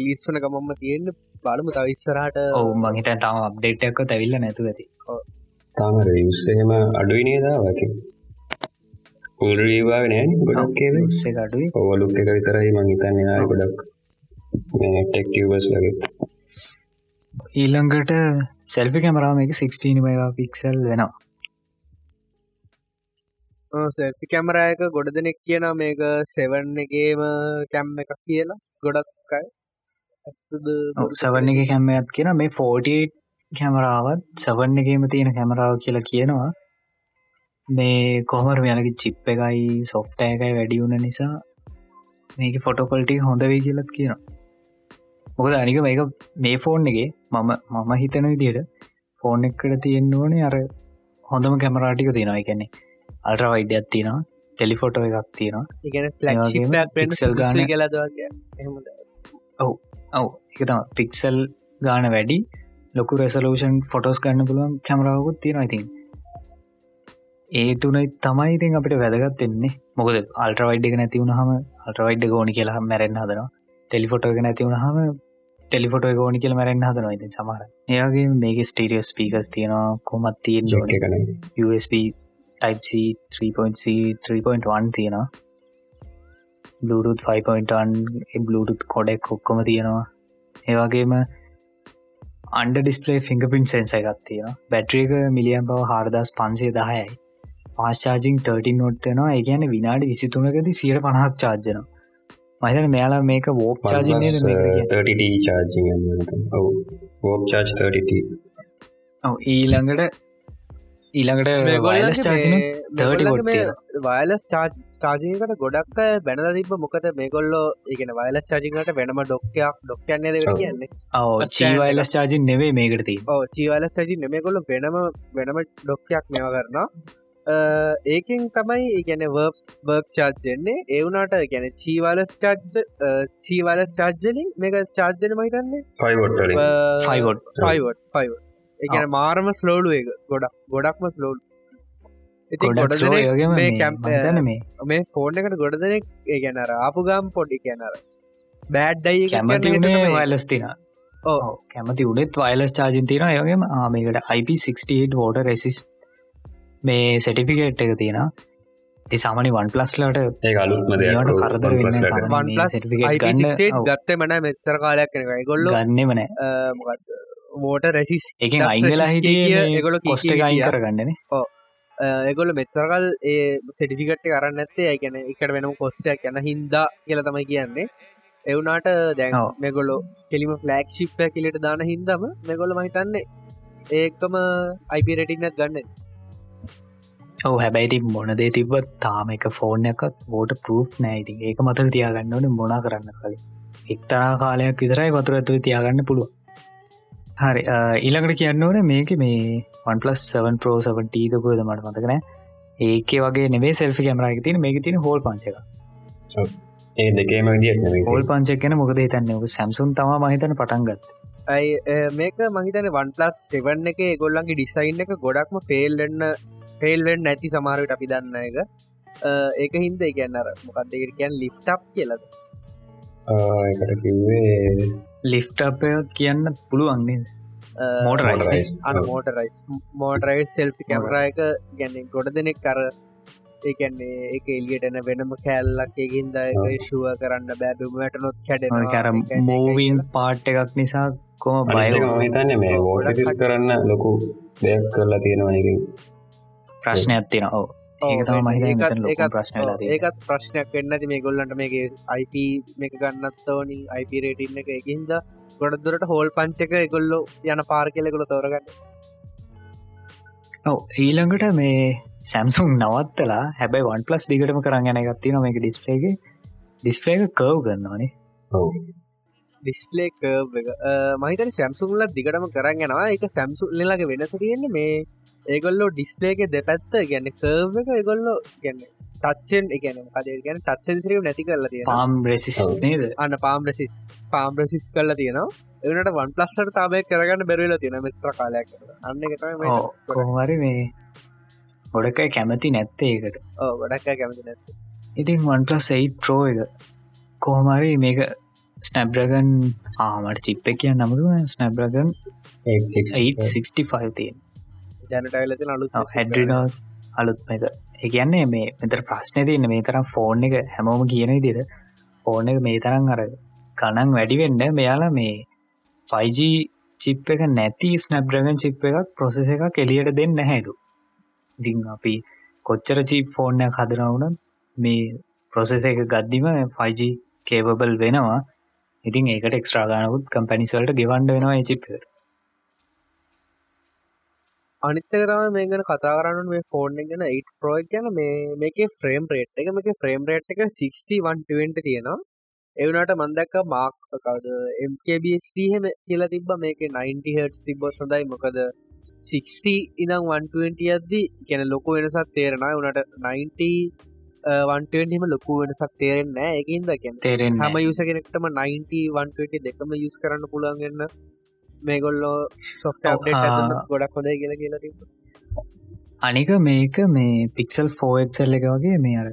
ලිස්සන ගමම තියෙන්න්න බලමු තවිස්සරට ඔවු මහිතන් තම අප්ඩේට්ක තැවිල්ල නැතු ඇති. තාම රියස්සහෙම අඩුවනේදා වති ෆුල්රීවා නෑන් ගොඩක් අඩුව ඔවලුක් එක විතරයි මංහිතන්න නා ගොඩක් ටෙක්ටවස් ලගේ ඊළඟට සෙල්පි කැමරාම එක 16 මෙගා පික්සල් වෙනවා. සෙල්පි කැමරායක ගොඩ දෙනෙක් කියන මේක සෙවන් එකේම කැම්ම එකක් කියලා ගොඩක්කයි සවන්න එක කැම්මයක් කියන මේ 48 කැමරාවත් සවන් එකේම තියෙන කැමරාව කියලා කියනවා. මේ කොහමර මෙයාලගේ චිප් එකයි සොෆ්ට එකයි වැඩි වුණ නිසා මේක ෆොටෝකොල්ටි හොඳ වේ කියලත් කියනවා මොකද අනික මේක මේ ෆෝන් එක මම මම හිතන විදියට ෆෝන් එකට තියෙන්න්න ඕනේ අර හොඳම කැමරාටික තියෙනවා. එකන්නේ අල්ට්‍ර වයිඩයක් තියෙනවා ටෙලිෆොටෝ එකක් තියෙනවා. pixel ගාන- කලදවාගේ ඔව් ඔව්. එක තම පික්සල් ගාන වැඩි ලොකු රෙසලූෂන් ෆොටෝස් ගන්න පුළුවන් කැමරාවකුත් තියෙනවා ඉතින් ඒ තුනයි තමයි ඉතින් අපිට වැදගත් එන්නේ මොකද අල්ට්‍රවයිඩ් එක නැතිවුණ හම අල්ට්‍රවයිඩ් ගෝනි කියලා මැරෙන් හදනවා ටෙලිෆොටෝ එක නැතිවුණ හම ටෙලිෆොටෝ ගෝනි කියල මැරෙන් හදනවා ඉතින් සමහර. එයාගේ මේක ස්ටීරියස් පීකස් තියෙනවා කොමත් තියෙන් එකන USB Type-C 3.C 3.1 තියෙනවා. Bluetooth 5.1 Bluetooth කොඩෙක් ඔක්කොම තියෙනවා. ඒවගේම අන්ඩ ඩිස්පලේ ෆිංගපින් සෙන්ස එකක් තියෙන බැට්‍රියක මිලියම් බව හාරදස් පන්සේ දහයයි පාස්චාජිං 13 නොට්ටනවා ඒගැන විනාඩි විසිතුනකද සියට පණහක් චාර්ජන මහිතන මෙයාලා මේක වෝප් චාජිනය uh, 30 චාර්ජිං ඔව වෝප් චාර්ජ් 30 ඊළඟට ඊළඟට වයිලස් චාජන 30 ගොඩ් තියෙන වයලස් චාජයකට ගොඩක් බැනල තිබ මොකද මේගොල්ලෝ ඉගෙන වයලස් චාජිකට වෙනම ඩොක්කයක් ඩොක්කයන්නේ දෙවට ඔව්. කියන්නේ? ඔව චීවයිලස් චාජින් නෙවේ මේකට තිී ඕ චීවලස් චජි නෙමකොල්ල වෙනම වෙනම ඩොක්කයක් මෙව කරනවා ඒකෙන් තමයි ඉගැන වර්ප් බර්ක් චාර්ජෙන්නේ ඒවුනාට ගැන චීවලස් චාර්ජ චීවලස් චාර්ජලින් මේක චාර්ජන මහිතන්නේ 5 වොට්ටලින් ෆයිගොඩ් ෆයිවට් ෆයිව එකන මාරම ස්ලෝඩු එක ගොඩක් ගොඩක්ම ස්ලෝඩ් ඉති ගොඩක් ගොඩ ස්ලෝ යගම මේ කැම්ප තන මේ මේ. ෆෝන් එකට ගොඩ දෙනෙක් ඒ ගැනර ආපු ගම් පොඩි කියනර බෑඩ්ඩයි කැමති වනේ වයිලස් තින. ඕ කැමති උනෙත් වයිලස් චාජින් තින යගේම ආමකට IP68 වෝඩ රෙසිස් මේ සෙටිෆිකේට් එක තියෙන ති සාමනි වන් ප්ලස්ලට ඔව්. ගත්තේ මන මෙච්චර කාලයක් ගොල්ලො ගන්නෙමන මෝට රැසිස් resist කිය හිටිය ඒගොල්ලෝ කී කොස්ට එක කියා. කරගන්නන එගොල්ල මෙච්චරකල් ඒ සෙටිෆිකට් කරන්න ඇත්තේ ඇගැන එකට වෙනම කොස්ටයක් යන හින්දා කියල තමයි කියන්නේ. එවුනාට දැන්. මෙගොලො කෙලිම ෆලක්් ශිප්ය කිලට දාන හින්දම මෙගොල්ල මහිතන්නේ ඒකම අයිපිරටින්නත් ගන්න ඔව හැබැයිති මොනදේ තිබත් තාම එක ෆෝන් එකත් බෝට පරූ් නෑයිති ඒක මතක තියාගන්න ඕන මොනා කරන්න කලින්. එක්තරා කාලයක් විතරයි වතුර ඇතුව තියාගන්න පුළුව හරි ඊළඟට කියන්න ඕන මේක මේ 1+7 පෝ 7ටීදකුවද මට මතකන ඒක වගේ නෙේ සෙල්ි කමරක තින මේක තින හෝල් පංචක ඒ දෙකේම හෝල් පංචක්න මොකද හිතන්න? සැම්සුන් තම මහිතන පටන්ගත් ඇයි මේක මහිතන වන් පලස් සෙවන්න එක ගොල්ලන්ගේ ඩිසයින් එක ගොඩක්ම ෆෙල්ලන්න ෆෙල්වෙන් නැති සමාරයට අපි දන්න එක. අ, ඒක හින්ද කියන්නර මොකක්දකට කියන් ලිෆ්ටප් කියලද එකට කිව්වේ ලිෆ්ටප් කියන්න පුළුවන්න්නේ මෝටරයිස් Motorized. අන. මෝටරයිස් මෝටරයි සෙල්ෆි කැමරයක ගැන ගොඩ දෙනෙක් කර ඒකන්නේ එක එලියටන වෙනම කැල්ලක් එකින්ද. ශුව කරන්න බෑබමට නොත් කර කැඩෙන මූවන් පාට් එකක් නිසා කොම බය හිතන්න මේ වෝටතිස් කරන්න ලොකු දෙයක් කරලා තියෙනවා එක ප්‍රශ්නයක් තින ඕ ඒක තම මහිත ලොක ප්‍රශ්නලා ඒකත් ප්‍රශ්නයක් වෙන්න ඇති මේ ගොල්ලන්ට මේගේ අයිප මේක ගන්නත් ඕනි අයිප රේටින්න එක එකහින්ද ගොඩදුරට හෝල් පංචක එකොල්ලො යන පාර කෙලෙකුල තෝරගන්න. ඔව ඊළඟට මේ සැම්සුම් නවත්තලා හැබැයි වන් පලස් දිගටම කරන්න යන ගත්තින මේක ඩිස්පලේගේ ඩිස්පලේක කව් ගන්නවානේ ඩිස්පලේ මහිතන සැම්සුම්ල දිගටම කරන්න යනවා. එක සැම්සු ලගේ වෙනස තියෙන්නේ මේ ඒගොල්ලෝ ඩිස්පලේක දෙපැත්ත ගැන්න කර්ව එක ඒගොල්ලෝ ගැන්න ටච්චෙන් එකන කදේ ගැන ටච්චන්සිරව නැති කරලා තියෙන පාම් රෙසිස්. නේද? අන්න පාම්රසිස් පාම්රසිස් කල්ලා තියෙනවා. එවනට වන් පලස්සට තාබය කරගන්න බැරවෙල තියෙන මෙත්‍ර කාලයක් අන්න එක තමයි ඕ කොහමරි මේ ගොඩකයි කැමති නැත්තේ ඒකට. ඕ ගොඩක් කැමති නැත ඉතින් වන් පලස් 8 ප්‍රෝ එක කොහොමරි මේක ස්නැබ්‍රගන් ආමට චිප්ප කිය නමුදුව ස්නැබ්‍රගන් 865 තියෙන් ජනටයිලති අලු හැඩරිනෝස් අලුත්ම එක ඒගන්නේ මේ මෙතර ප්‍රශ්නය තියන්න මේ තරම් ෆෝන් එක හැමෝම කියන විදිර ෆෝන් එක මේ තරම් අර ගණන් වැඩිවෙන්න මෙයාලා මේ 5G චිප් එක නැති ස්නැබ්‍රගන් චිප් එකක් ප්‍රොසෙස එක කෙලියට දෙන්න හැඩු ඉතිං අපි කොච්චර චිප් ෆෝර්නයක් හදනවුන මේ ප්‍රොසෙස එක ගද්දිම 5G කේබබල් වෙනවා ඉතින් ඒකට එක්ස්ට්‍රාගානකුත් කම්පැනිස්වලට ගෙවන්ඩ වෙනවා චිප් එකට අනිත්තකරම මේ ගැන කතා කරන්න මේ ෆෝන් ගැන 8 ප්‍රෝක් ගැන. මේ මේක ෆ්‍රේම් රේට් එක මේක ෆ්‍රේම් රේට් එක 61 තියෙනවා. එවනට මන්දක්ක මාක් කවද? MKBSD හෙම කියලා තිබ මේක 90 හටස් තිබොත් හොඳයි. මොකද 60 ඉනම් 120 අද්දි ගැන ලොකු වෙනසත් තේරෙන වනට 90 වන්ටම ලොකු වෙනසක් තේරෙන් නෑ එකින්ද කියැන තේරෙන් හම යුස කෙනෙක්ටම 90 දෙකම යුස් කරන්න පුළන්ගන්න මේගොල්ලෝ සොෆ්ට. ගොඩක් හොදයි කියලා කියලා තිබ අනික මේක මේ පික්සල් ෆෝක්සල් එක වගේ මේ අර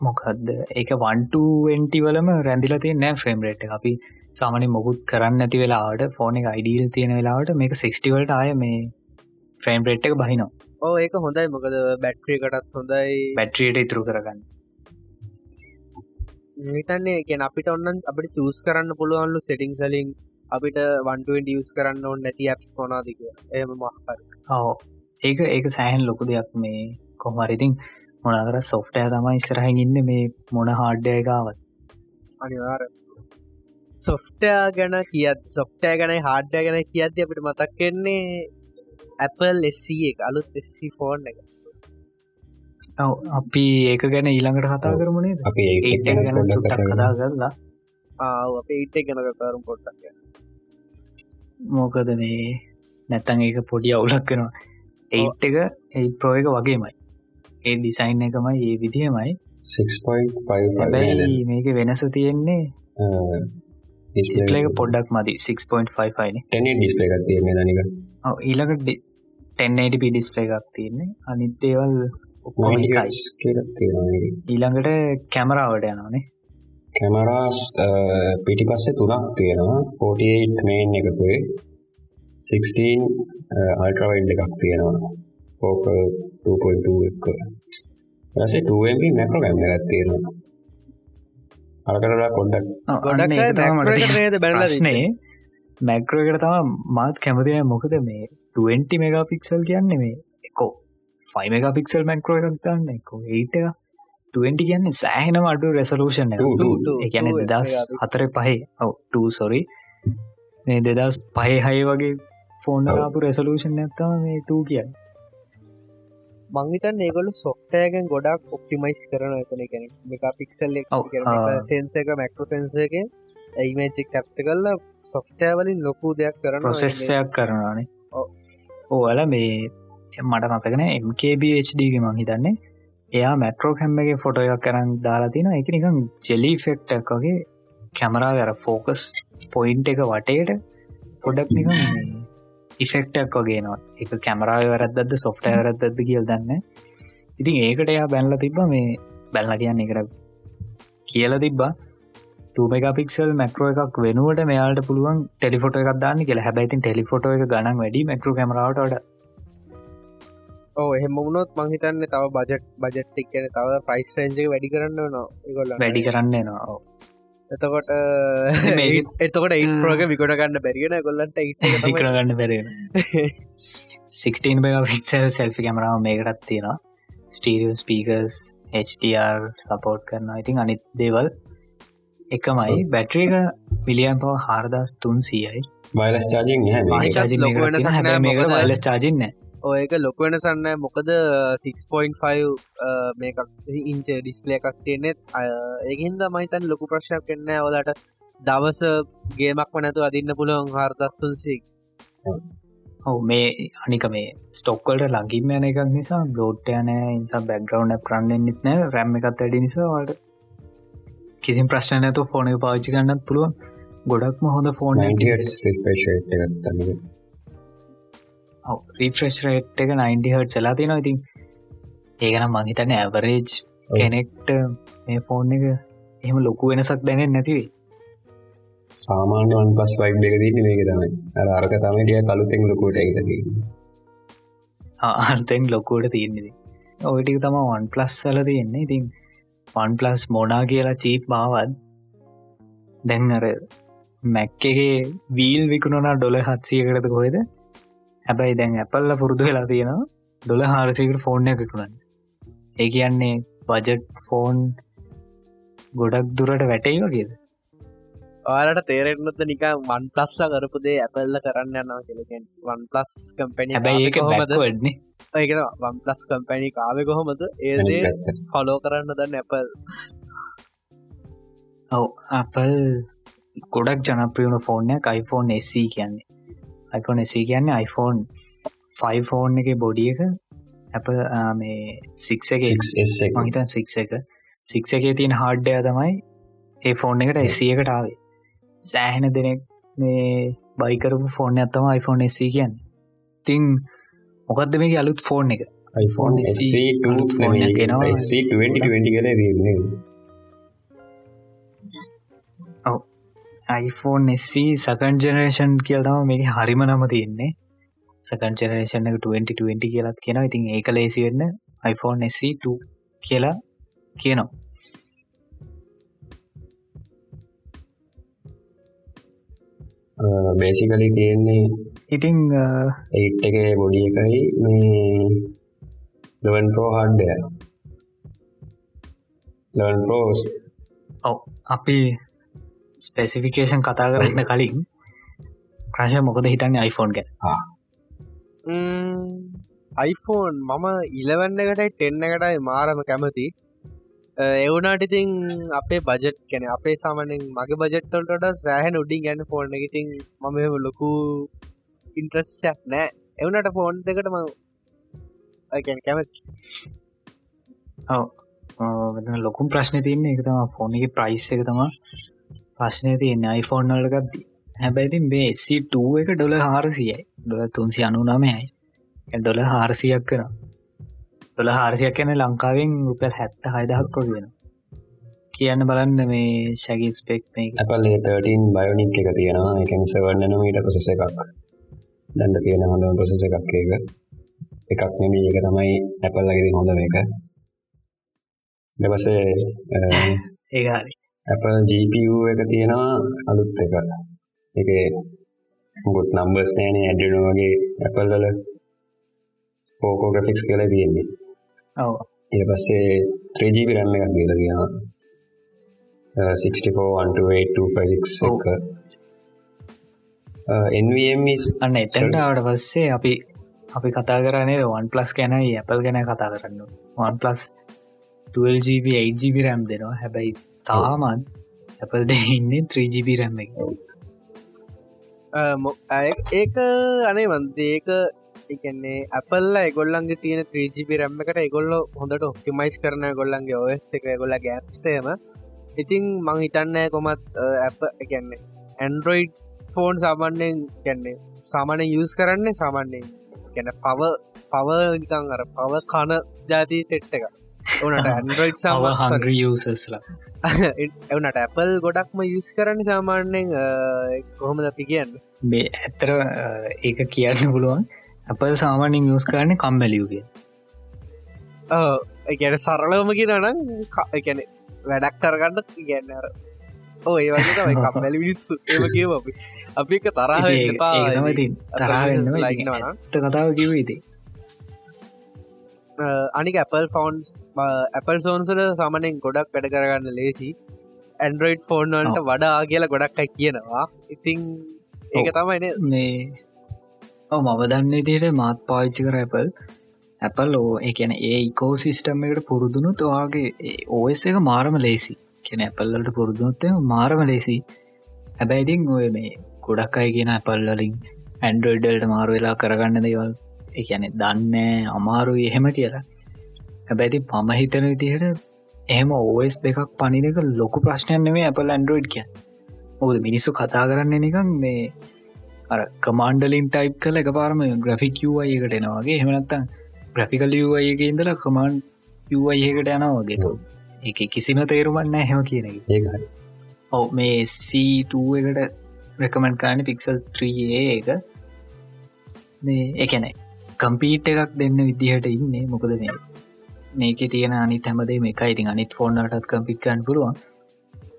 මොකක්ද ඒක වන්ටවෙන්ටි වලම රැඳිල තිය නෑ ෆ්‍රේම් රේට් අපි සාමනි මොකුත් කරන්න ඇති වෙලාට ෆෝන එක අයිඩීල් තියෙන වෙලාවට මේක සික්ස්ටිවලට ආය මේ ෆ්‍රේම් රේට් එක බහිනවා ඕ ඒක හොඳයි. මොකද බැට්‍රියකටත් හොඳයි. බැට්‍රියට ඉතුරු කරගන්න. හිතන්නේ කියෙන අපිට ඔන්න අපිට චස් කරන්න පුළුවන්ලු සෙටිං සලින් අපිට වන්ටුවෙන් ියස් කරන්න ඔන්න නැති ඇප්ස් කොනාදික එම මහර ඕ ඒක ඒක සෑහන් ලොකු දෙයක් මේ කොහමරිතින් මොනකර සොෆ්ටය තමයි ඉස්සරහින් ඉන්න මේ මොන හාඩ්ඩය ගාවත් අනිවාර සොෆ්ටයා ගැන කියත් සොෆ්ටය ගැන හාඩ්ඩය ගැන කියද්ද අපිට මතක් කෙන්නේ Apple SC එක අලුත් SC ෆෝන් එක. අපි ඒක ගැන ඊළඟට කතා කරමුණේ අපි ඒක ඒට ගැන චුට්ටක් කතා කරලා. ආව අප ඒට ගැන කතාරුම් පොට්ටක් මොකද මේ නැත්තන් ඒක පොඩි අවුලක් වෙනවා. ඒට් එක ඒ ප්‍රෝ එක වගේමයි. ඒ ඩිසයින් එකමයි ඒ විදිහමයි. 6.55 හැබැයි මේක වෙනස තියෙන්නේ ඩිස්පලේක පොඩ්ඩක් මදි 6.55න ටැන ඩිස්පේ එකක් තියෙන නික ඊළඟට 1080p ඩිස්පලේ එකක් තියෙන්නේ. අනිත්තේවල් ඔක්කොම එකයි. කියලක් තියෙනවා ඊළඟට කැමරාවට යනනේ කැමරාස් පිටි පස්සේ තුනක් තියෙනවා. 48 මේන් එකකුේ 16 අල්ට්‍රවයිඩ් එකක් තියෙනවා. ෆෝකල් 2.2 එක රසේ 2MP මැක්‍රෝ කැම එකක් තියෙනවා. අරකරලා පොඩ්ඩක් ගොඩක් නේද? බැලලා ප්‍රශ්නේ මැක්‍රෝ එකට තම මාත් කැමතින මොකද මේ 20 මෙගා පික්සල් කියන්නේ මේ එකෝ 5 මෙගා පික්සල් මැක්‍රෝ එකක් දන්න එකෝ ඒට එක. 20 කියන්නේ සෑහෙනම අඩු රෙසලූෂන් එකන දෙදස් හතර පහේ. ඔව සොරි මේ දෙදස් පහේ හය වගේ ෆෝන් ඔව්. ලාපු රෙසලූෂන් ඇත්තම මේ ටූ කියන්න. මංහිතන් ඒගොලු සොෆ්ටයගෙන් ගොඩක් ඔප්ටිමයිස් කරන එතන කෙන එක පික්සල් ඔව්, ආ. සෙන්සක මැක්ටෝ සෙන්සක ඇයිමචික් කැප්ච කල්ල සොෆ්ටය වලින් ලොකු දෙයක් කරන ප්‍රොසෙස්සයක් කරනවානේ. ඕල මේ මට මතකන MKBHDගේ මං හිතන්නේ. එයා මැට්‍රෝ හැම්මගේ ෆොටෝ එකක් කරන්න දාලා තින එක නිකම් ජෙලි ෆෙක්ටක් වගේ කැමරාව අර ෆෝකස් පොයින්් එක වටේට පොඩක් නිකම් ඉෆෙක්ටක් වගේනවා එක කැමරාව වැරද්ද සොෆ්ට වැරද්ද කියල් දන්න ඉතින් ඒකට එයා බැල්ල තිබ්බ මේ බැල්ල කියන්න එකට කියල තිබ්බා ටමගපික්සල් මැක්‍රෝ එකක් වෙනුවට මෙයාට පුළුවන් ටෙලිෆොට එකක් දාන්න කියලා. හැබැයිතින් ටෙලිෆොට එක ගණන් වැඩි මැක්‍රෝ කමරට ඕ එහෙම වුණොත් මංහිතන්න තව බජට් බජට්ටික් කියන තව ප්‍රයිස් රේන්ජක වැඩි කරන්න නවා ඒගොල්ල වැඩි කරන්න නවා එතකොට *laughs* එතකොට ඉන්ප්‍රෝග විකොට ගන්න බැරිගෙන ගොල්ලන්ට කරගන්න බැරෙන 16 පික්සල් සෙල්ෆි කැමරාව මේකටත් තියෙනවා. ස්ටීරිය ස්පීකර්ස් HDR සපෝට් කරන ඉතින් අනිත් දේවල් එකමයි. බැට්‍රියක මිලියම් පව හාරදස් තුන් සියයි වයිලස් චාජිං ආයිෂත් ලොකු වෙනසක් නෑ මේක මොකද? වලස් චාජින්න ඒක ලොක වෙනසන්න මොකද 6.5 මේකක් ඉංච ඩිස්පලේ එකක් තියෙනෙත් ඒහින්ද මහිතන් ලොකු ප්‍රශ්යක් කෙන්න ඔලට දවස ගේමක් වනැතු අදින්න පුළුවන් හාර්දස්තුන්සික් ඔව. මේ අනික මේ ස්ටොක්කල්ට ලඟින් යන එකක් නිසා බ්ලෝඩ් යන ඉනිසා බැක්ග්‍රවන්් කරන්නෙන්න්නෙත් නෑ. රැම්ම එකත් වැඩි නිසාවාට කිසිම් ප්‍රශ්න නැතු ෆෝන පාච්චි ගන්නත් පුළුවන්. ගොඩක්ම හොඳ ෆෝන් රිෆ්‍රෙස්් රේට් එක 90 හට සලා තිනවා ඉතින් ඒකනම් මංහිතන්න ඇවරේජ් කෙනෙක්ට මේ ෆෝන් එක එහෙම ලොකු වෙනසක් දැනෙන් නැතිවේ සාමාන්‍ය වන් පස් වයිබ් එක තින්න මේක තමයි. අර අරක තමටිය කලුතෙන් ලොකෝට එකති අන්තෙන් ලොකෝට තියෙන්නේෙද ඔයිටික තම වන් ප්ලස් සල තියෙන්නේ. ඉතින් වන් ප්ලස් මොනා කියලා චීප් මාවත් දැන් අර මැක්කගේ වීල් විකුණනා ඩොල හත්සියකටද කොහෙද? හැබැයි දැන් ඇපල්ල පුරුදු වෙලා තියෙනවා ඩොල හාරසිකට ෆෝර්න එකකුණන්න ඒ කියන්නේ බජට් ෆෝන් ගොඩක් දුරට වැටයි වගේද? ඔයාලට තේරෙන්න්නද නික වන් පලස්ලා කරපුදේ ඇපල්ල කරන්න යන්නවා කෙලකෙන් වන් පලස් කම්පැනි හැබැයි ඒක බැක්වඩ්න ඒකෙන වන් පලස් කම්පැනි කාව කොහොමද? ඒදේ හොලෝ කරන්න දන්න ඇපල් ඔව අපල් ගොඩක් ජනප්‍රියුණු ෆෝර්නය iPhone SC කියන්නේ. iPhone SC කියන්නේ iPhone 5 ෆෝන් එක බොඩිය එක. ඇප මේ සික් එක. මහිතන් සික් එක. සික් එකේ. තියෙන හාඩ්ඩය තමයි ඒ ෆෝන් එකට එසි එකට ආවේ සෑහෙන දෙනෙක් මේ බයිකරපු ෆෝන් ඇත්තම iPhone SC කියන්න. තිං මොකක්ද මේ අලුත් ෆෝන් එක? iPhone iPhone SC second generation කියල්තම මේක හරිම නම තියෙන්නේ. සකන් ජනරේෂන් එක 2020 කියලත් කියෙන ඉතින් ඒක ලේසි වෙන්න iPhone SC2 කියලා කියනවා බේසිකලි තියෙන්නේ ඉතිං ඒට් එක බොඩි එකයි මේ ලවන් පෝ හඩ්ඩය ලවන් පෝස් ඔව අපි ස්පෙසිෆිකේෂන් කතා කරන්න කලින් ප්‍රශය මොකද හිතන්නේ iPhoneෆෝන් ගැ iPhone මම ඉලවන්න එකටයි ටෙන්න එකටයි මාරම කැමති එවුනාට ඉතින් අපේ බජට් කැන අපේ සාමනෙන් මගේ බජෙට්ටල්ට සෑහන උඩින් ගැන්න ෆෝන් එකඉතින් මම ලොකු ඉන්ට්‍රස්ටක් නෑ. එවුනට ෆෝන් දෙකට ම කැමත්. ඔව. ලොකුම් ප්‍රශ්න තියන්නේ. එක තම ෆෝන එක ප්‍රයිස් එක තම ප්‍රශ්නය තියන්න. iPhone නලකක්දී හැබැයිති මේ සි2 එක ඩොල හාරසියයි ඩොල තුන්සි අනු නමයයි ඩොල හාරසියක් කරා. දොළ හාරසියක් කැන ලංකාවෙන් රුපල් හැත්ත හයිදහක් වෙන කියන්න බලන්න මේ ශැගි ස්පෙක් මේ ඇපල්ලේ 13 බයෝනික් එක තියෙනවා. එකන් සවන්නන මීට පොසෙස එකක්. දන්න තියෙන හොඳ පොසෙස එකක් ඒක. එකක් නෙමී එක තමයි ඇපල්ලගෙති හොඳ එක. දෙවසේ ඒහරි Apple GPU එක තියෙනවා අලුත් එක. එක ගොත් නම්බර්ස් නෑන. ඇඩනු වගේ Apple වල ෆෝකෝ ග්‍රෆික්ස් කල තියෙන්නේ ඒ පස්සේ 3GB රැම් එකක් දීලා තියෙනවා 64 NVMe අන්න එතැන්ට ආවට පස්සේ අපි අපි කතා කරනේ වන් ප්ලස් ගැනයි ඇපල් ගැන කතා කරන්න වන් ප්ලස් 12GB 8GB රැම් දෙනවා හැබැයි තාමත් ඇපල් දෙ ඉන්නේ 3GB රැම් එක ඒක අනේ වන්දේක එකන්නේ ඇපල්ල ගොල්ලන්ගේ තියෙන 3ජිපි රැම්ම එකට එගොල්ල හොඳට ඔක්ටිමයිස් කරන ගොල්ලන්ගේ ඔස් එක ගොල්ල ගැප්සේම ඉතිං මං හිතන්න කොමත් ඇප එකන්නේ ඇන්ඩරෝයිඩ් ෆෝන් සාමාන්‍යයෙන් ගැන්නේ සාමානය යස් කරන්නේ සාමාන්‍යයෙන් ගැන පව පව නිකං අර පව කන ජාති සෙට් එක ඕනට ඇන්ඩරෝයිඩ් සාම යසස්ලා එවනට ඇපල් ගොඩක්ම යස් කරන්න සාමාන්‍යයෙන් කොහොමද අපි කියන්න? මේ ඇත්තර ඒක කියන්න පුළුවන් අපල් සාමානින් යස් කරන කම්බැලියුගේ ගැන සරලවම කියනනම් එකැන වැඩක් කරගන්න ගැන්න ඔය වගේ කම්බැලි විනිස්සු ඒම කියව අපි එක තරහ තරහන්න ලයිනවන කතාව කිව ඉති අනික ඇපල් ෆෝන්ස් ඇපල් සෝන්සල සාමනෙන් ගොඩක් වැඩ කරගන්න ලේසි ඇන්ඩරෝයිඩ් ෆෝන්වන්ට වඩා කියලා ගොඩක්යි කියනවා ඉතිං ඒක තමයි මේ මම දන්න දිට මාත් පාවිච්චි කර ඇපල් ඇපල් ඕ එකන ඒ ඉකෝ සිිස්ටම් එකට පුරුදුණු තුවාගේ ඕස් එක මාරම ලේසි. කෙන ඇපල්ලට පුරුදුනොත්තය මාරම ලේසි. හැබැයිතින් ඔය මේ ගොඩක් අයි කියෙන ඇපල්ලලින් ඇන්ඩරෝයිඩල්ට මාරු වෙලා කරගන්න දේවල්. එකන දන්න අමාරු එහෙම කියලා. හැබැති පම හිතන විදිහට එහෙම ඕස් දෙකක් පනිනක ලොකු ප්‍රශ්නයන්නේ ඇපල් ඇන්ඩරෝයිඩ් කිය ඕද මිනිස්සු කතා කරන්න නිකම් මේ අර කමාන්ඩලින් ටයිප් කල එක පාරම ග්‍රෆික් යුවයකට එනවාගේ හෙමනත්තන් ග්‍රෆිකල් යුවයක ඉඳල කමාන්් යුවයකට යනවාගේ තු එක කිසිම තේරුමන්න හෙම කියන ඔව මේ C2 එකට රැකමෙන්ට් කාන පික්සල් 3 එක. මේ එකනැ කම්පීට එකක් දෙන්න විදිහට ඉන්නේ. මොකද මේ මේක තියෙන අනි හැමදේ මේ එකයි. ඉතින් අනිත් ෆෝන්නටත් කම්පික්කන් පුළුවන්.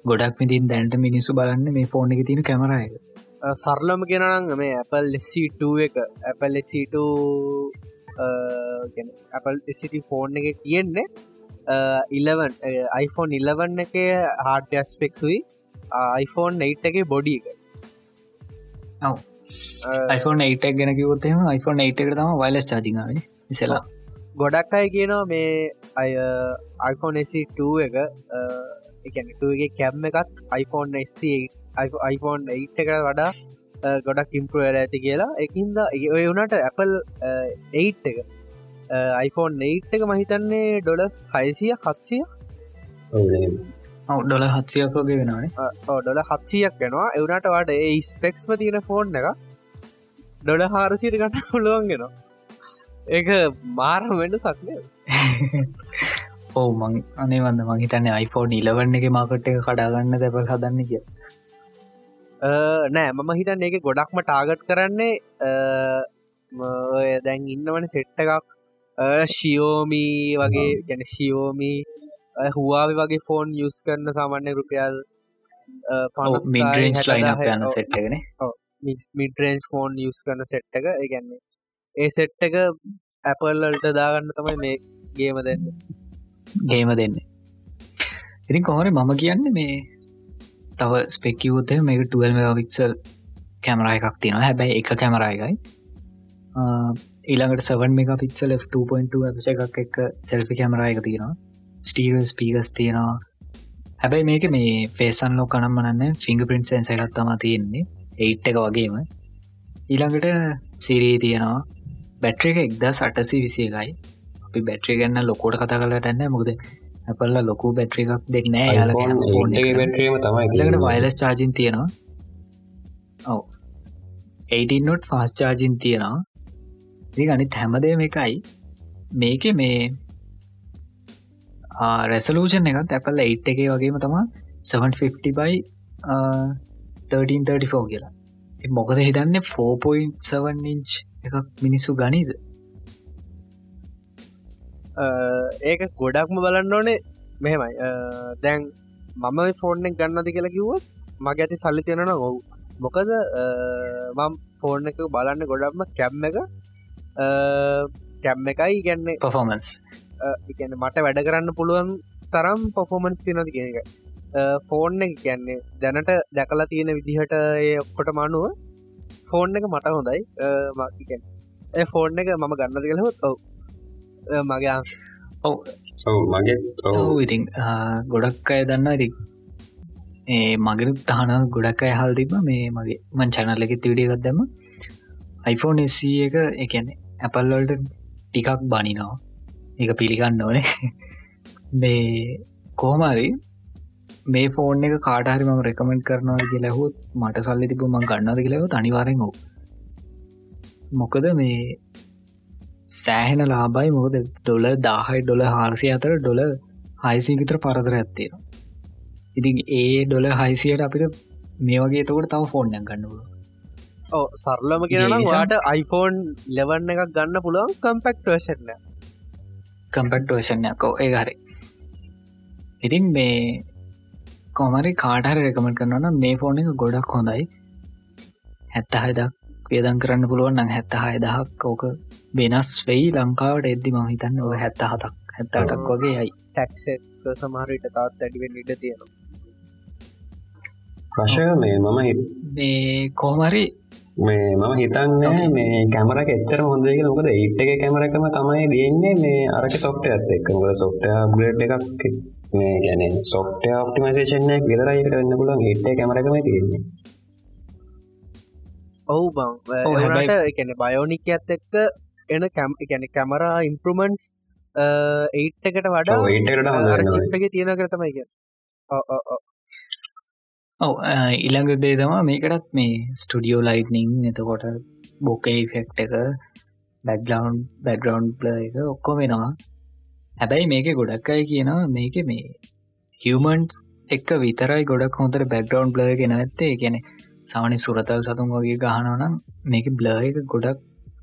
ගොඩක් මිතින් දැන්ට මිනිස්සු බලන්න මේ ෆෝන් එක තියෙන කැමරයක සරලම ගෙනනම් මේ Apple ලෙසිට එක Apple ලෙසිට Apple සිටි ෆෝන් එක තියෙන්නේ ඉලවන් iPhone 11 එක හාඩ ස්පෙක්සුයි iPhone 8 එක බොඩි එක. iPhone 8 ගැන කිවොත්තම iPhone 8 එක තම වයිලස් චාතිකාව ඉසලා ගොඩක් අයි කියනවා මේ අය iPhone SE2 එක එකනටගේ කැම් එකත් iPhone iPhone 8 එකට වඩා ගොඩක් ඉම්පරුවල ඇති කියලා. එකින්ද ඔය වුණට Apple 8 එක. iPhone 8 එක මහිතන්නේ ඩොලස් හයිසිය හත්සිය? ඩොල හත්සියකෝගේ වෙනවානේ ඩොල හත්සියක් වෙනවා. එවනට වාට ඒ ස්පෙක්ස්ම තියෙන ෆෝන් එක ඩොඩ හාරසිට ගන්න පුළුවන්ගෙන ඒක මාරම වෙන්ඩ සක්නය *laughs* ඔවු මං අනේ වන්න මහිතන්නේ iPhone ඉලවන්න එක මාකට එක කඩාගන්න දැපල් හදන්න කිය නෑ මම හිතන්න එක ගොඩක්ම ටාගට් කරන්නේ දැන් ඉන්නවන සෙට්ට එකක්. ශියෝමී වගේ ගැන ශියෝමී හවාවි වගේ ෆෝන් යුස් කරන සාමාන්‍ය රුපියල් මින්ටරන්ස් ලයින යන සෙට්ගෙන මිටරන්ස් ෆෝන් යුස් කරන සෙට් එක. ඒගැන්නේ ඒ සෙට් එක ඇපල්ලට දාගන්න තමයි මේ ගේම දෙන්න. ගේම දෙන්න. ඉතින් කොහොර මම කියන්න මේ තව ස්පෙක්කිවත මේක ටුවල් මෙවික්සල් කැමරා එකක් තියෙනවා. හැබැයි එක කැමරායකයි ඊළඟට සවන් මේ පික්සල් F2.2 ඇපස එකක් එක සෙල්ෆි කැමරා එක තියෙනවා. ස්ටීව ස්පීගස් තියෙනවා. හැබැයි මේක මේ පේසන් ලෝ කනම් මනන්න ෆිංග පින්ට සන්ස එකත්තම තියෙන්නේ. ඒට් එක වගේම. ඊළඟට සිරී තියෙනවා. බැට්‍ර එක එක්දා සටසි විසිය එකයි. අපි බැට්‍රි ගන්න ලොකෝට කතා කලටන්න මුකද ඇපල්ල ලොකු බැට්‍රි එකක් දෙක් නෑ යාල බැටරීම තමයි වයිලස් චාජින් තියෙනවා. ඔව. 18නොට් ෆාස් චාජින් තියෙනවා. ඒ අනිත් හැමදේම එකයි. මේක මේ රැසලූෂන් එකත් ඇපල්ල 8 එක වගේම තමා 750 බයි 1334 කියලා. මොකද හිතන්න? 4.7 ඉංච් එකක් මිනිස්සු ගනීද ඒක ගොඩක්ම බලන්න ඕනේ. මෙහෙමයි. දැන් මම ෆෝර්නෙක් ගන්නද කියලා කිව්වත් මගේ ඇති සල්ලි තියෙනන ඔවු. මොකද මම් ෆෝර්න එක බලන්න ගොඩක්ම කැම් එක කැම් එකයි ගැන්නේ පොෆෝමන්ස් ඉගැන මට වැඩ කරන්න පුළුවන් තරම් පොෆෝමන්ස් තියනති කිය එක ෆෝර්න එක කියන්නේ දැනට දැකලා තියෙන විදිහට ඔක්කොට මනුව ෆෝර්න් එක මට හොඳයි. ෆෝර්න් එක මම ගන්නද කියලහොත් ඔව මගේ ඔව. මගේ? ඔව. ඉතින් ගොඩක් අය දන්න ඉති ඒ මගෙන තහන ගොඩක් අය හල් තිබ මේ මගේ මං චැනල්ල එකෙත් විඩියගත් දැම iPhone S එක එකන ඇපල්ලල්ට ටිකක් බනිනවා. එක පිළිගන්න ඕනේ. *laughs* මේ කෝමරි මේ ෆෝන් එක කාටහරි ම රෙකමෙන්ට් කරනවා කියලහුත් මට සල්ලි තිබ ම ගන්නද කියලව අනිවාරෙන් හෝ මොකද මේ සෑහෙන ලාබයි මොකද ඩොල දාහයි ඩොල හාරසි අතර ඩොල හයිසි විතර පරදර ඇත්තේනවා ඉතින් ඒ ඩොල හයිසියට අපිට මේ වගේ තකට තව ෆෝන්යක් ගන්නපුල ඕ සරලම ඒ නිසා- කියනවාට iPhone ලෙවන්න එකක් ගන්න පුළුවන් කම්පෙක්ට වශන්න කම්පෙක්ට වශනයක්කෝ ඒ හරි. ඉතින් මේ කොමරි කාටහර රෙකමට කරන්න මේ ෆෝන එක ගොඩක් හොඳයි. හැත්ත හයදක් වේදන් කරන්න පුළුවන් නම් හැත්ත හයදහක් ඕක වෙනස් වෙයි ලංකාවට එද්දි ම හිතන්න ඔය හැත්ත හතක් හැත්තටක් වගේ යයි. ටැක්සෙක් සමහරට තාත් ඇඩිවෙන් ඉඩ තියෙනවා. ප්‍රශය මේ මම මේ කොහමරි මේ මම හිතන්න මේ කැමර එච්චර හොඳක නොකද ඒට් එක කැමරකම තමයි දන්නේ මේ අරක සොෆ්ට ඇත් එක් සොෆ්ට ග්‍රඩ් එකක් මේ ගැන සොෆ්ට ඔප්ටිමසේෂනයක් විතරයිට වෙන්න පුලන් ඒට් කැමරකම තියෙන්නේ. ඔවු බං. ඒට එකන බයෝනික ඇත් එක්ක එන කැම් එකැන කැමරා ඉම්පරමන්ස් ඒට් එකට වඩා ඔව්, 8 එකට හොඳ වෙනවා. චිප් එක තියෙන කරතමයි කිය ඔව ඉළඟ දේ තමා මේකටත් මේ ස්ටඩියෝ ලයිට්නිං එතකොට බොකේ ෆෙක්් එක බැක්ලවන්් බැක්ග්‍රවන්් ප්ල එක ඔක්කො වෙනවා හැබැයි මේක ගොඩක් අය කියනවා මේක මේ හියමන්ස් එක්ක විතරයි ගොඩක් හොඳර බැක්ග්‍රවන්් බ්ල ගෙන ඇත්තේ ගැන සාමනි සුරතල් සතුන් වගේ ගහනවනම් මේක බ්ල එක ගොඩක්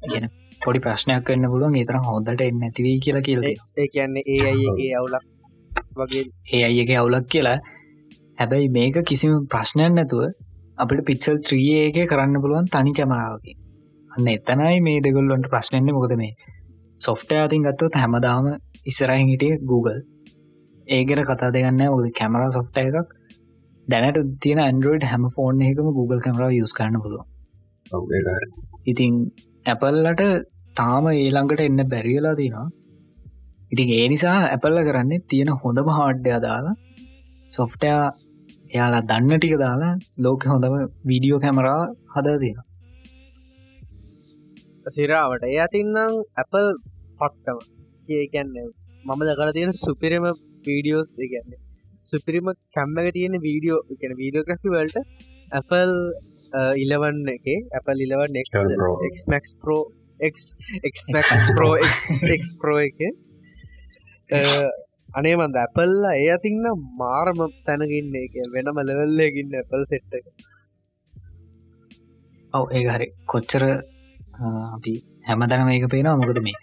ගෙන පොඩි ප්‍රශ්නයක් වෙන්න පුළුවන්. ඒතර හොඳට එන්න ඇතිවී කියලා කියලද ඒ කියන්නේ ඒ අයගේ අවුලක් වගේ. ඒ අයගේ අවුලක් කියලා. හැබැයි මේක කිසිම ප්‍රශ්නයක් නැතුව අපිට පික්සල් ත්‍රිය එක කරන්න පුළුවන් තනි කැමරාවකි අන්න එතනයි මේ දෙගොල්ලොන්ට ප්‍රශ්නයන්න මොකද මේ සොෆ්ට අතින් ගත්තොත් හැමදාම ඉස්සරහින් හිටිය Google. ඒගෙන කතා දෙගන්න ඔද කැමරා සොෆ්ට එකක්. දැනට තියෙන ඇන්ඩරෝඩ් හැම ෆෝන් එකම Google කමරාව යස් කරන්න පුළුව. ඉතින් ඇපල්ලට තාම ඒළඟට එන්න බැරිවෙලා තිනවා ඉතින් ඒ නිසා ඇපල්ල කරන්නේ තියෙන හොඳම හාඩ්‍ය දාලා සොෆ්ටයා එයාලා දන්න ටික දාලා ලෝක හොඳම වීඩියෝ කැමරා හදා තියෙන සිරාවට. ඒ අතින්නම් ඇපල් පට්ටම ඒකැන්න මම දකල තියෙන සුපිරම වීඩියෝස් එකන්නේ සුපිරිම කැම්මක තියෙන වීඩියෝ එකන වීඩියෝග්‍රෆි වලට ඇපල් ඉලවන් එක ඇපල් ඉලවන් Pro. එක්මක් පෝ ප්‍රෝ ප්‍රෝ එක. අනේ මන්ද ඇපල්ල ඒ අතින්න මාරම තැනගන්න එක වෙනම ලෙවල්ලකින්න ඇපල් සෙට්ට එක. ඔව ඒ හරි. කොච්චර අපි හැමතැන මේක පේනවා. මොකද මේ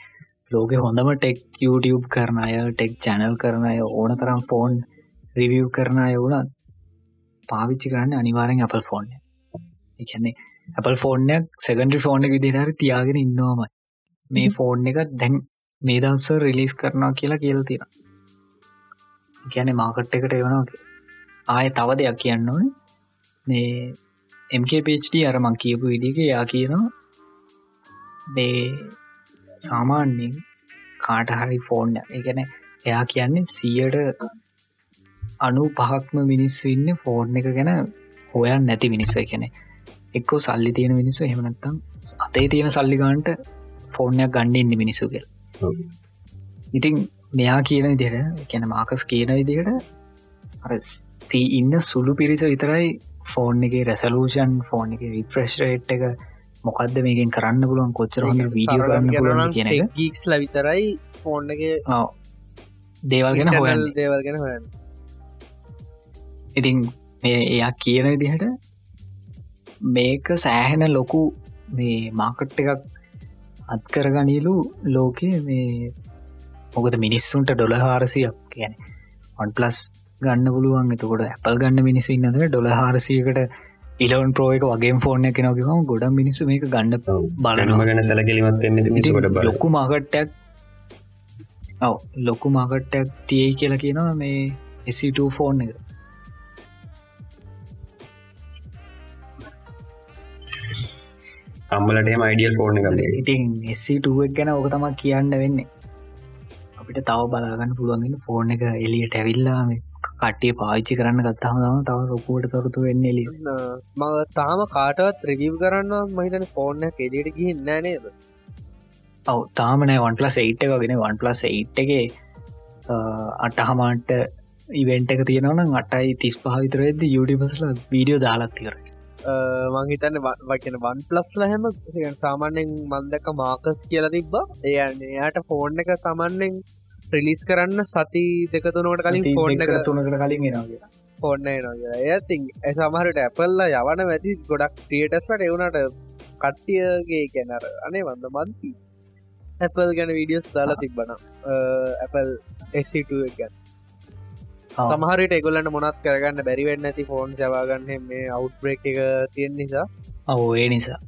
ලෝක හොඳම ටෙක් YouTube කරන අය ටෙක් චැනල් කරන අය ඕන තරම් ෆෝන් රිවියව් කරන අය වුණ පාවිච්චි කරන්න අනිවාරෙන් Apple ෆෝන් එකන්නේ Apple ෆෝර්නයක් සෙකන්ඩි ෆෝන් එක විදිහට තියාගෙන ඉන්නවාමයි. මේ ෆෝන් එක දැන් මේ දවස රිලිස් කරනවා කියලා කියල තියෙන ගැන මාකට් එකට එවනවා කිය- ආය තව දෙයක් කියන්න ඕන. මේ MKPHD අරමං කියපු විදික යා කියනවා මේ සාමාන්‍යෙන් කාට හරි ෆෝන් එකන එයා කියන්නේ සියට අනු පහක්ම මිනිස්සු ඉන්න ෆෝන් එක ගැන හොයන් නැති මිනිස්ස. එකන එක්කෝ සල්ලි තියෙන මිනිස්සු හෙමනත්තම් අතේ තියෙන සල්ලිගන්ට ෆෝර්නයක් මිනිස්සු කියල ඔව්. ඉතින් මෙයා කියන විදියට කැන මාකස් කියන විදියට අර තී ඉන්න සුළු පිරිස විතරයි ෆෝන් එක රැසලූෂන් ෆෝන් එක රිෆ්‍රෙස්්රේට් එක මොකක්ද මේකින් කරන්න පුළුවන් කොච්චර වීඩියෝ කරන්න පුළුවන් කියන එක ගීක්ස්ල විතරයි ෆෝන් එක ඔව්. දේවල් ගැන හොයන්න දේවල් ගැන හොයන්න ඉතින් එයා කියන විදිහට මේක සෑහෙන ලොකු මේ මාකට් එකක් අත්කරගනීලු ලෝකයේ මේ මොකද මිනිස්සුන්ට ඩොල හාරසියක් කියන ඔන් පලස් ගන්න පුළුවන්. එතකොට ඇපල් ගන්න මිනිසි නදර ඩොල හාරසියකට ඉලවන් ප්‍රෝ එක වගේ ෆෝර්න කෙනකම ගොඩ මිනිස්සු මේක ගන්න. ගණම ගැන සැලකිලිමත් ලොකු මාකට්ටක් ඔව ලොකු මාකට්ටක් තියයි කියලා කියනවා මේ එසිට ෆෝන් එක සම්බලටම අයිඩියල් ෆෝර්න කලේ ඉතින් එක් ගැන ඕක තමක් කියන්න වෙන්නේ. අපිට තව බලාගන්න පුළුවන්ගෙන ෆෝර්න එක එලියට ඇවිල්ලා මේ කට්ටිය පාවිච්චි කරන්න ගත්තාම තම තව ලොකුවට තොරතු වෙන්න එලි ම තාම කාටවත් රිවිව් කරන්න මහිතන ෆෝර්න කෙඩට ගිහින්න නේද? ඔව තාමනෑ වන් පලස් එයිට් එකගෙන වන් පලස් එයිට් එක අටහමාන්ට ඉවෙන්ට එක තියෙනවන අටයි තිස් පහවිතරෙද යුඩිපස්ල වීඩියෝ දාලත්තිකර මංහිතන්න වකන වන් ප්ලස්ල හැම සාමාන්‍යෙන් මන්දක මාකස් කියල තිබ්බ. එයන්න එයාට ෆෝන් එක සමන්නෙන් ප්‍රිලිස් කරන්න සති දෙකතුනට කලින් ෆෝන් එක තුනකට කලින් එනවා ෆෝන්න නවා ඇති සමහරට ඇපල්ල යවන වැති ගොඩක් ක්‍රියටස්ට එවුණට කට්ටියගේ කැනර අනේ වන්න මන්ති. ඇපල් ගැන වීඩියස් දාලා තිබ්බන ඇපල් එසිට ගැන් සමහරට එගොලන්න මොනත් කරගන්න බැරිවෙන්න ඇති ෆෝන් ජවාගන්න මේ අවු්බ්‍රේක් එක තියෙන නිසා. ඔවෝ ඒ නිසා.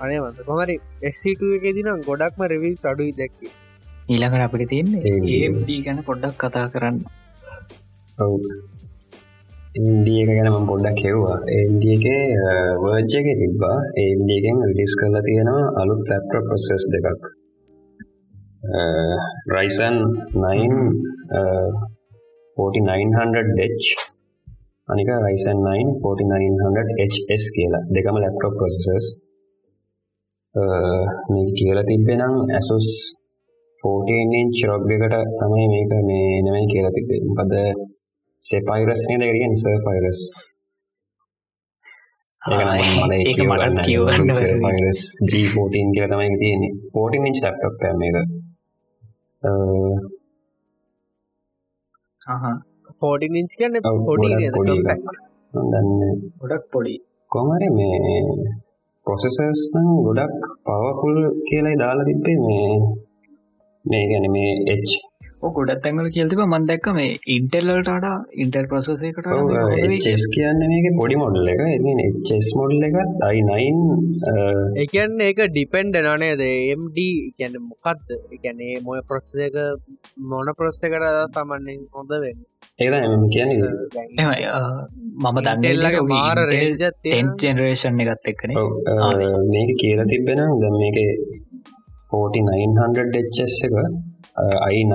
අනේ වන්ත කොමරි එක්සිට එක දිනම් ගොඩක්ම රෙවිල් සඩුයි දැක්කි. ඊළඟට අපිට තියන්නේ ඒ- ඒම්දී ගැන පොඩ්ඩක් කතා කරන්න. එක ගැනම පොඩ්ඩක් හෙව්වා. ඒන්ඩිය එක වර්ජ එක තිබ්බා. ඒන්ඩියගෙන් රිලිස් කරලා තියෙනවා අලුත් ලැප්ට ප්‍රොසෙස් දෙකක්. රයිසන් 9 4900H අනික රයිසන් 9 4900HS කියලා. දෙකම ලැප්ටොප් ප්‍රොසෙසර්ස් මේ කියලා තිබ්බෙනම් ඇසුස් 14 ඉන්ච් රොග් එකට තමයි මේක මේ නෙමෙයි කියලා තිබ්බේ. මොකද සෙපයිරස් නේද ඒක කියන්නේ සර්ෆයිරස් ඒක මටත් කියවන්න සර්ෆයිරස් G14 කියලා තමයි තියෙන්නේ. 14 ඉන්ච් ලැප්ටොප් එක මේක ෆෝඩින් ඉංච් කන්න ඔව්, පොඩි ගොඩක් පොඩි පොඩි කොහමරි මේ පොසෙසර්ස් නම් ගොඩක් පවෆුල් කියලයි දාලා තිබ්බේ මේ මේ ගැන මේ එච් ගොඩත් තැන්ගල කියල්තිබ මන්දැක්ක මේ ඉන්ටෙල්ලට අඩා ඉන්ටර් ප්‍රසසයකට චෙස් කියන්න මේක පොඩි මොඩල් එක චෙස් මොඩල් එක අයිනයින් එකන් ඒක ඩිපෙන්ඩ නනේද එම්ඩ කියන්න මොකක්ද එකැනේ මොය ප්‍රස්සක මොන ප්‍රස්සකට සමන්නෙන් හොඳ වෙන්න? මම දන්නල්ලගේ මාර ටෙන් ජෙනරේෂන් එකත් එක්කන මේක කියලා තිබෙන ද මේක 4900 එස් එක i9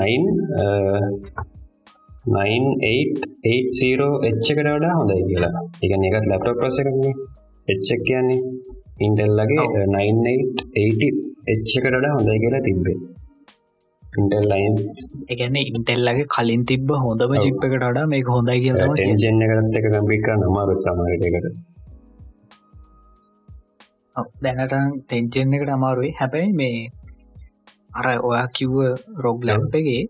9880 එච්චකට වඩා හොඳයි කියලා. එක එකත් ලැප්ටොප් ප්‍රස එකන්නේ එච්චක් කියන්නේ ඉන්ටෙල්ලගේ 9880 එච්චකට වඩා හොඳයි කියලා තිබ්බේ. ඉන්ටල් ලයින් එකන ඉන්ටෙල්ලගේ කලින් තිබ හොඳම චිප් එකට වඩා මේ හොඳයි කියලා ජෙන්න කරත් එක කම්පික් නමාරුත් සමාරටකට දැනට තෙන්ජෙන් එකට අමාරුයි. හැබැයි මේ අර ඔයා කිව්ව රොග් ලැම්පගේ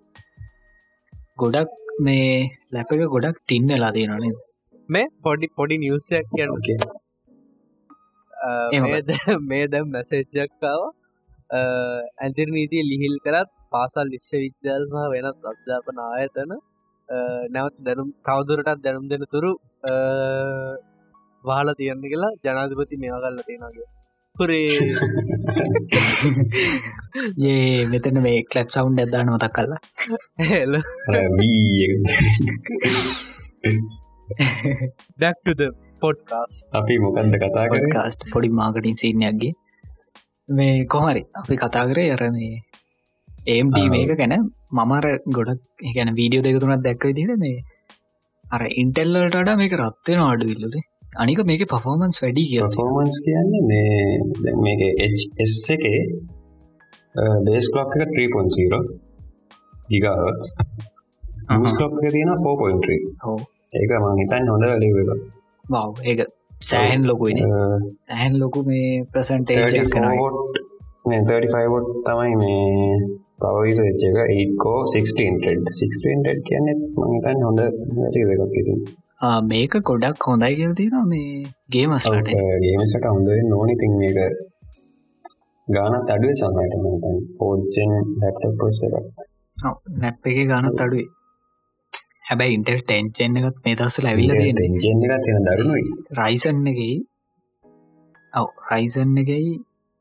ගොඩක් මේ ලැප එක ගොඩක් තින්න ලාදීනනේ මේ පොඩි පොඩි නිවසයක් කියන්න. මේ දැම් මැසේජ්ජක්කාව ඇතිර නීතිය ලිහිල් කරත් පාසල් විශ්ව විද්‍යාල සහ වෙනත් අධ්‍යාපන ආයතන නැවත් දැනුම් කවදුරටත් දැනුම් දෙන තුරු වාල තියන්න කියලා ජනාධපති මේවා කල්ල තියෙනගේ පුරේ ඒ *laughs* මෙතන මේ කලප් සවුන්් ඇදදාන මතක් කල්ලා ඩක්ටද පොඩ්කාස් අපි මොකන්ද කතා කාස්ට පොඩි මාකටින් සිීනයක්ගේ මේ කොහරි අපි කතා කරේ අර මේ ඒම්ඩ මේක ගැන. මමර ගොඩක් ගැන වීඩියෝ දෙක තුනත් දැක්ව දිට මේ අර ඉන්ටෙල්ලට මේක රත්වෙන අඩු ඉල්ලුද අනික මේක පෆෝමන්ස් වැඩි කිය ෆෝමන්ස් කියන්නේ මේ මේක එස් එකේ බේස් ලොක් එක 3.0 ගිගාවස් ලොක් තියෙන 4.3 හෝ ඒක මං හිතන්න හොඳ වැඩි බව ඒක සෑහන් ලොකුයින. සෑහන් ලොකු මේ ප්‍රසන්ටේ 35ොට් තමයි මේ පවවිත වෙච්ච එක. 8කෝ 16 16 කියන්නේ මංතන් හොඳ වැඩි එකක් ඉතින් මේක ගොඩක් හොඳයි කියල් තියෙන මේ ගේමස්ලට ගේමසට හොඳ නෝනි තින් මේක ගානත් අඩුව සමයට පෝච්චෙන් ලැප්ට පොස්ස එකක්. නැප් එක ගානත් අඩුවේ. හැබැයි ඉන්ටර් ටෙන්චෙන් එකත් මේ දස ලැවිල ජෙන් එක තියෙන දරුණුයි. රයිසන්න එකයි ඔව රයිසන්න එකයි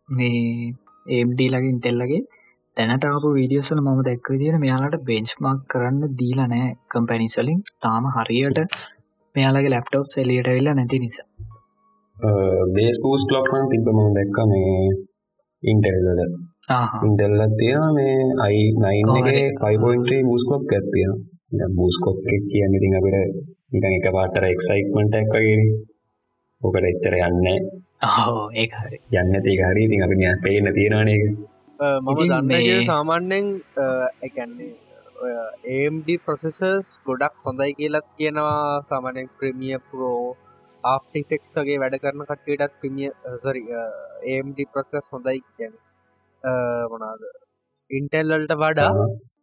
මේ ඒම්ඩී ලගින් ටෙල්ලගේ දැනට ආපු වීඩියෝසල මම දැක්ව තියෙන මෙයාලට බෙන්ච්මාක් කරන්න දීලා නෑ කම්පැනිසලින් තාම හරියට මෙයාලගේ ලැප්ටොප් සෙලියට වෙල්ලා නැති නිසා. බේස් පූස් ලොක්න තිබම දැක්ක මේ ඉන්ටෙල්ලද ඉන්ටෙල්ල තියෙන මේ අයි නයින්ගේ 5.3 බූස්කොප් ඇත්තියෙන බූස්කොප් එක කියන්න ඉතින් අපිට නිකන් එක පාටර එක්සයිට්මන්ට් එකක් වගේ ඕකට එච්චර යන්න ඒ හරි. යන්න තික හරි. ඉතින් අපි පේන තියෙනවානේ මම දන්න සාමාන්‍යෙන් එකන්නේ ඒම්ඩ ප්‍රසෙසර්ස් ගොඩක් හොඳයි කියලත් කියනවා. සාමනෙන් ප්‍රමිය පරෝ ආෆිටෙක්ස්ගේ වැඩ කරන කට්ටටත් ප්‍රමිය සරි ඒම්ඩ ප්‍රසෙස් හොඳයි කියන මොනාද ඉන්ටෙල්ලල්ට වඩා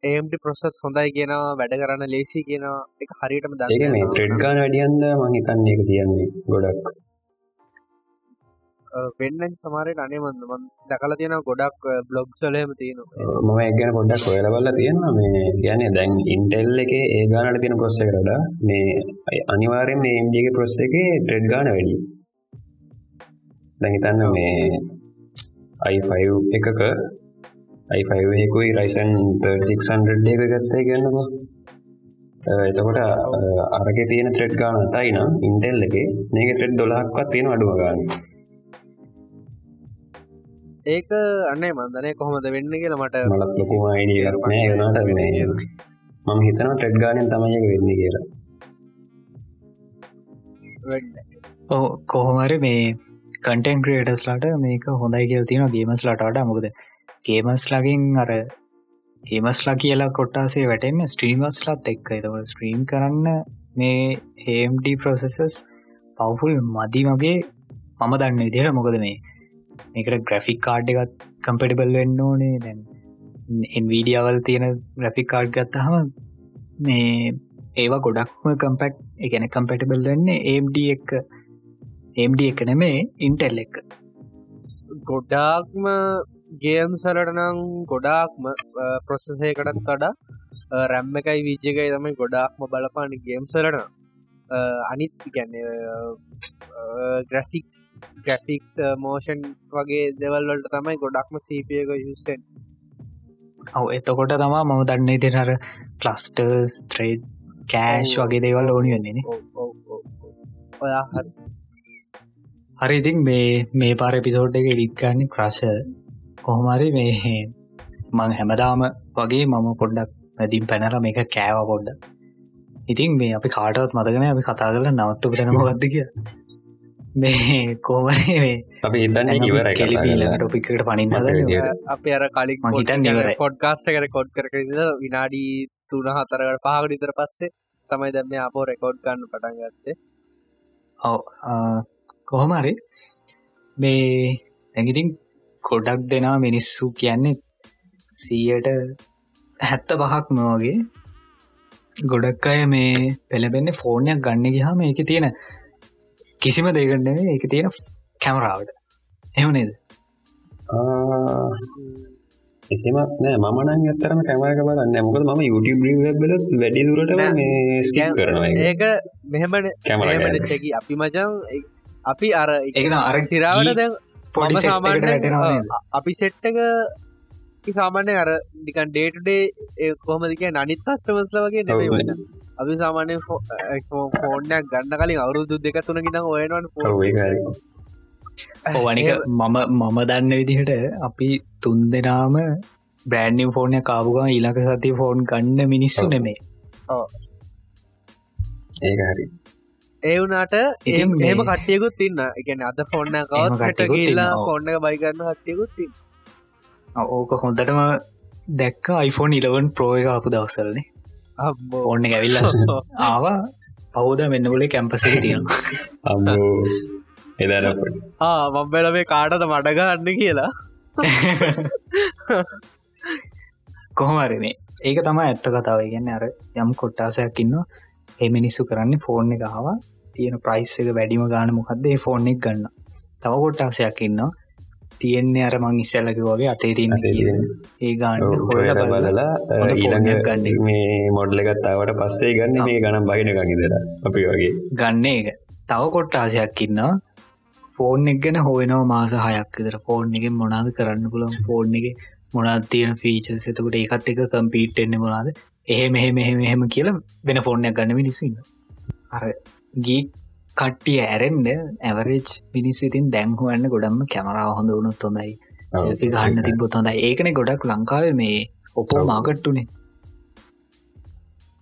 ඒම්ඩ ප්‍රසෙස් හොඳයි කියනවා වැඩ කරන්න ලේසි කියනවා. එක හරියටම ද ට්‍රෙඩ්ගාන වැඩියන්ද? මහිතන්නේ එක තියන්නේ ගොඩක් වෙන්න සමාරයට අනේ මන්ද මන් දකල තියෙන ගොඩක් බ්ලොග් සලහම තියෙනවා. මම එක්ගැන පොඩ්ඩක් ඔයලබල්ල තියෙනවා. මේ කියන්නේ දැන් ඉන්ටෙල් එක ඒ ගානට තියෙන පොස්ස කරට මේ අනිවාරෙන් මේ එම්ඩගේ පොස්ස එක ට්‍රෙඩ් ගාන වැඩි දැහිතන්න මේ අයි5 එකක අයි5හෙකුයි රයිසන් 600 එක ගත්තයි ගන්නකෝ එතකොට අරක තියෙන ත්‍රෙඩ් ගාන තයි නම් ඉන්ටෙල් එක මේක ත්‍රෙඩ් දොලහක්වත් තියෙන අඩුව ගන්න ඒක අන්නේ මන්දනය කොහොමද වෙන්න කියලා මට මලත් ලොකුම අයිඩියක් නෑ වෙන මම හිතනවා ටෙඩ් ගානෙන් තමයි වෙන්න කියලා. ඕ කොහොමර මේ කටන් ක්‍රේටස්ලාට මේක හොඳයි කියල් තියෙන ගේමස් ලටට මොකද ගේමස් ලගින් අර ගේමස්ලා කියලා කොට්ටාසේ වැටෙන් ස්ට්‍රීමස්ලාත් එක්ක. එතව ස්ට්‍රීම් කරන්න මේ ඒම්ඩ ප්‍රොසෙසස් පවෆුල් මදි මගේ මම දන්න විදියට මොකද මේ මේකට ග්‍රෆික් කාඩ් එකත් කම්පටිබල් වෙන්න ඕනේ. දැන් එන්වීඩියවල් තියෙන ග්‍රෆික් කාඩ් ගත්තහම මේ ඒවා ගොඩක්ම කම්පෙක්් එකන කම්පටිබල් වෙන්නේ ඒම්ඩ එක. ඒම්ඩ එක නෙමේ ඉන්ටෙල් එක. ගොඩාක්ම ගේම් සලටනම් ගොඩාක්ම ප්‍රොසසයකටත් කඩා රැම්ම එකයි විජ එකයි තමයි ගොඩාක්ම බලපාන ගේම්සලට අනිත් ගැන්න ග්‍රෆික්ස් ග්‍රෆික්ස් මෝෂන් වගේ දෙවල්වලට තමයි ගොඩක්ම සීපියක යුසෙන් ඔව එතකොට තමා මම දන්නේ දෙනර කලස්ට ස්ත්‍රේඩ් කෑෂ් වගේ දේවල් ඕනි වෙන්නේ ඔයා හරි. හරි ඉතින් මේ මේ පාර පිසෝඩ් එක ඉරිත්ගන්න ක්‍රශ කොහොමරි මේ මං හැමදාම වගේ මම පොඩ්ඩක් මැදින් පැනල මේක කෑව පොඩ්ඩ ඉතින් මේ අපි කාටවත් මතගෙන අපි කතා කරල නවත්තු පටනමගත්ද කිය මේ කෝමරේ මේ අපි ඉදන්න ටොපිකට පනින්න අප අර කලින් ඉවරයි. පොඩ්කාස්ස කර කොඩ් කර විනාඩී තුන හතරකට පහකට ඉතර පස්සේ තමයි දැම අපෝ රෙකෝඩ් ගන්න පටන් ගත්තේ. කොහොමරි මේ ඇගිතින් කොඩක් දෙනා මිනිස්සු කියන්නේ සීයට හැත්ත පහක් මවගේ ගොඩක් අය මේ පෙළබෙන්න ෆෝර්නයක් ගන්න ගහම ඒක තියෙන කිසිම දෙකටන එක තියෙන කැමරාවට එමනේද එහෙමත් නෑ මනන් ඇත්තරම කැමරක බලන්න මොකද ම YouTube බලත් වැඩි දුරට නෑ. මේ ස්කම් කරනවා ඒක මෙහෙමට කැමරා මෙහෙමටසකි අපි මචන් අපි අර ඒක නම් අර සිරාවට දැන් පොඩි? අ- අපි සෙට්ටක සාමාන්‍ය අර නිකන් ඩේටඩේ කොහමදික නනිත් අස්ටමස්ල වගේ. වෙන අපි සාමාන්‍ය ෆෝර්නයක් ගන්න කලින් අවුරුදු දෙක තුන ගින ඔයනවන් ඕවනික මම මම දන්න විදිහට අපි තුන් දෙනාම බ්‍රෑන්්නිම් ෆෝර්නය කාපුගම ඊලක සති ෆෝන් ගන්න මිනිස්සු ඔව්. නෙමේ ඒක හරි. ඒ වුනාට ඒම කටයකුත් තින්න එකන අද ෆෝන්න කවත් ට කට්ටියකුත් කියලා. ෆෝන්න බයිගන්න හත්යකුත් තින් ඕක හොඳටම දැක්ක iPhone 11 ප්‍රෝ එක අපපු දවසල්නේ ඕන්න ඇවිල්ල *laughs* ආවා. පවුද මෙන්න ගොලේ කැම්පසක තියෙනවා. එදරපට මම්බල මේ කාටද මඩගන්න කියලා. *laughs* කොහොමරි මේ. ඒක තම ඇත්ත කතාව. ගැන්න අර යම් කොට්ටාසයක් ඉන්න ඒ මිනිස්සු කරන්නේ ෆෝන් එක හවා තියෙන ප්‍රයිස් එක වැඩිම ගාන මොකක්ද ෆෝන් එක ගන්න තව කොට්ටාසයක් ඉන්න තියෙන්නේ අර මං ඉස්සල්ලක වගේ අතේ තියෙන. ඒ ගාන්න හොල බලලා ඊළඟ ගන්න. මේ මොඩ්ල ගත්තාවට පස්සේ ගන්න මේ ගනම් බහින ගනිදර අපි වගේ. ගන්න එක. තව කොට්ටාසයක් ඉන්න ෆෝන් එක ගැන හෝයනවා මාස හයක් විතර. ෆෝන් එක මොනාද කරන්න පුළන් ෆෝන් එක මොනාද තියෙන ෆීචස් එතකට ඒකත් එක කම්පීට් එන්න මොනාද එහෙ මෙහෙ මෙහෙම එහෙම කියලා වෙන ෆෝර්නයක් ගන්න මිනිසින්න අර ගී කට්ටිය ඇරෙන්ඩ ඇවරේජ් මිනිස් ඉතින් දැන්හුවන්න ගොඩම්ම කැමරාව හොඳ වුණුත් හොඳයි. සෙල්ෆි ගන්න තිබොත් හොඳයි. ඒකන ගොඩක් ලංකාව මේ ඔපෝ ඔව්. මාකට්ටුනේ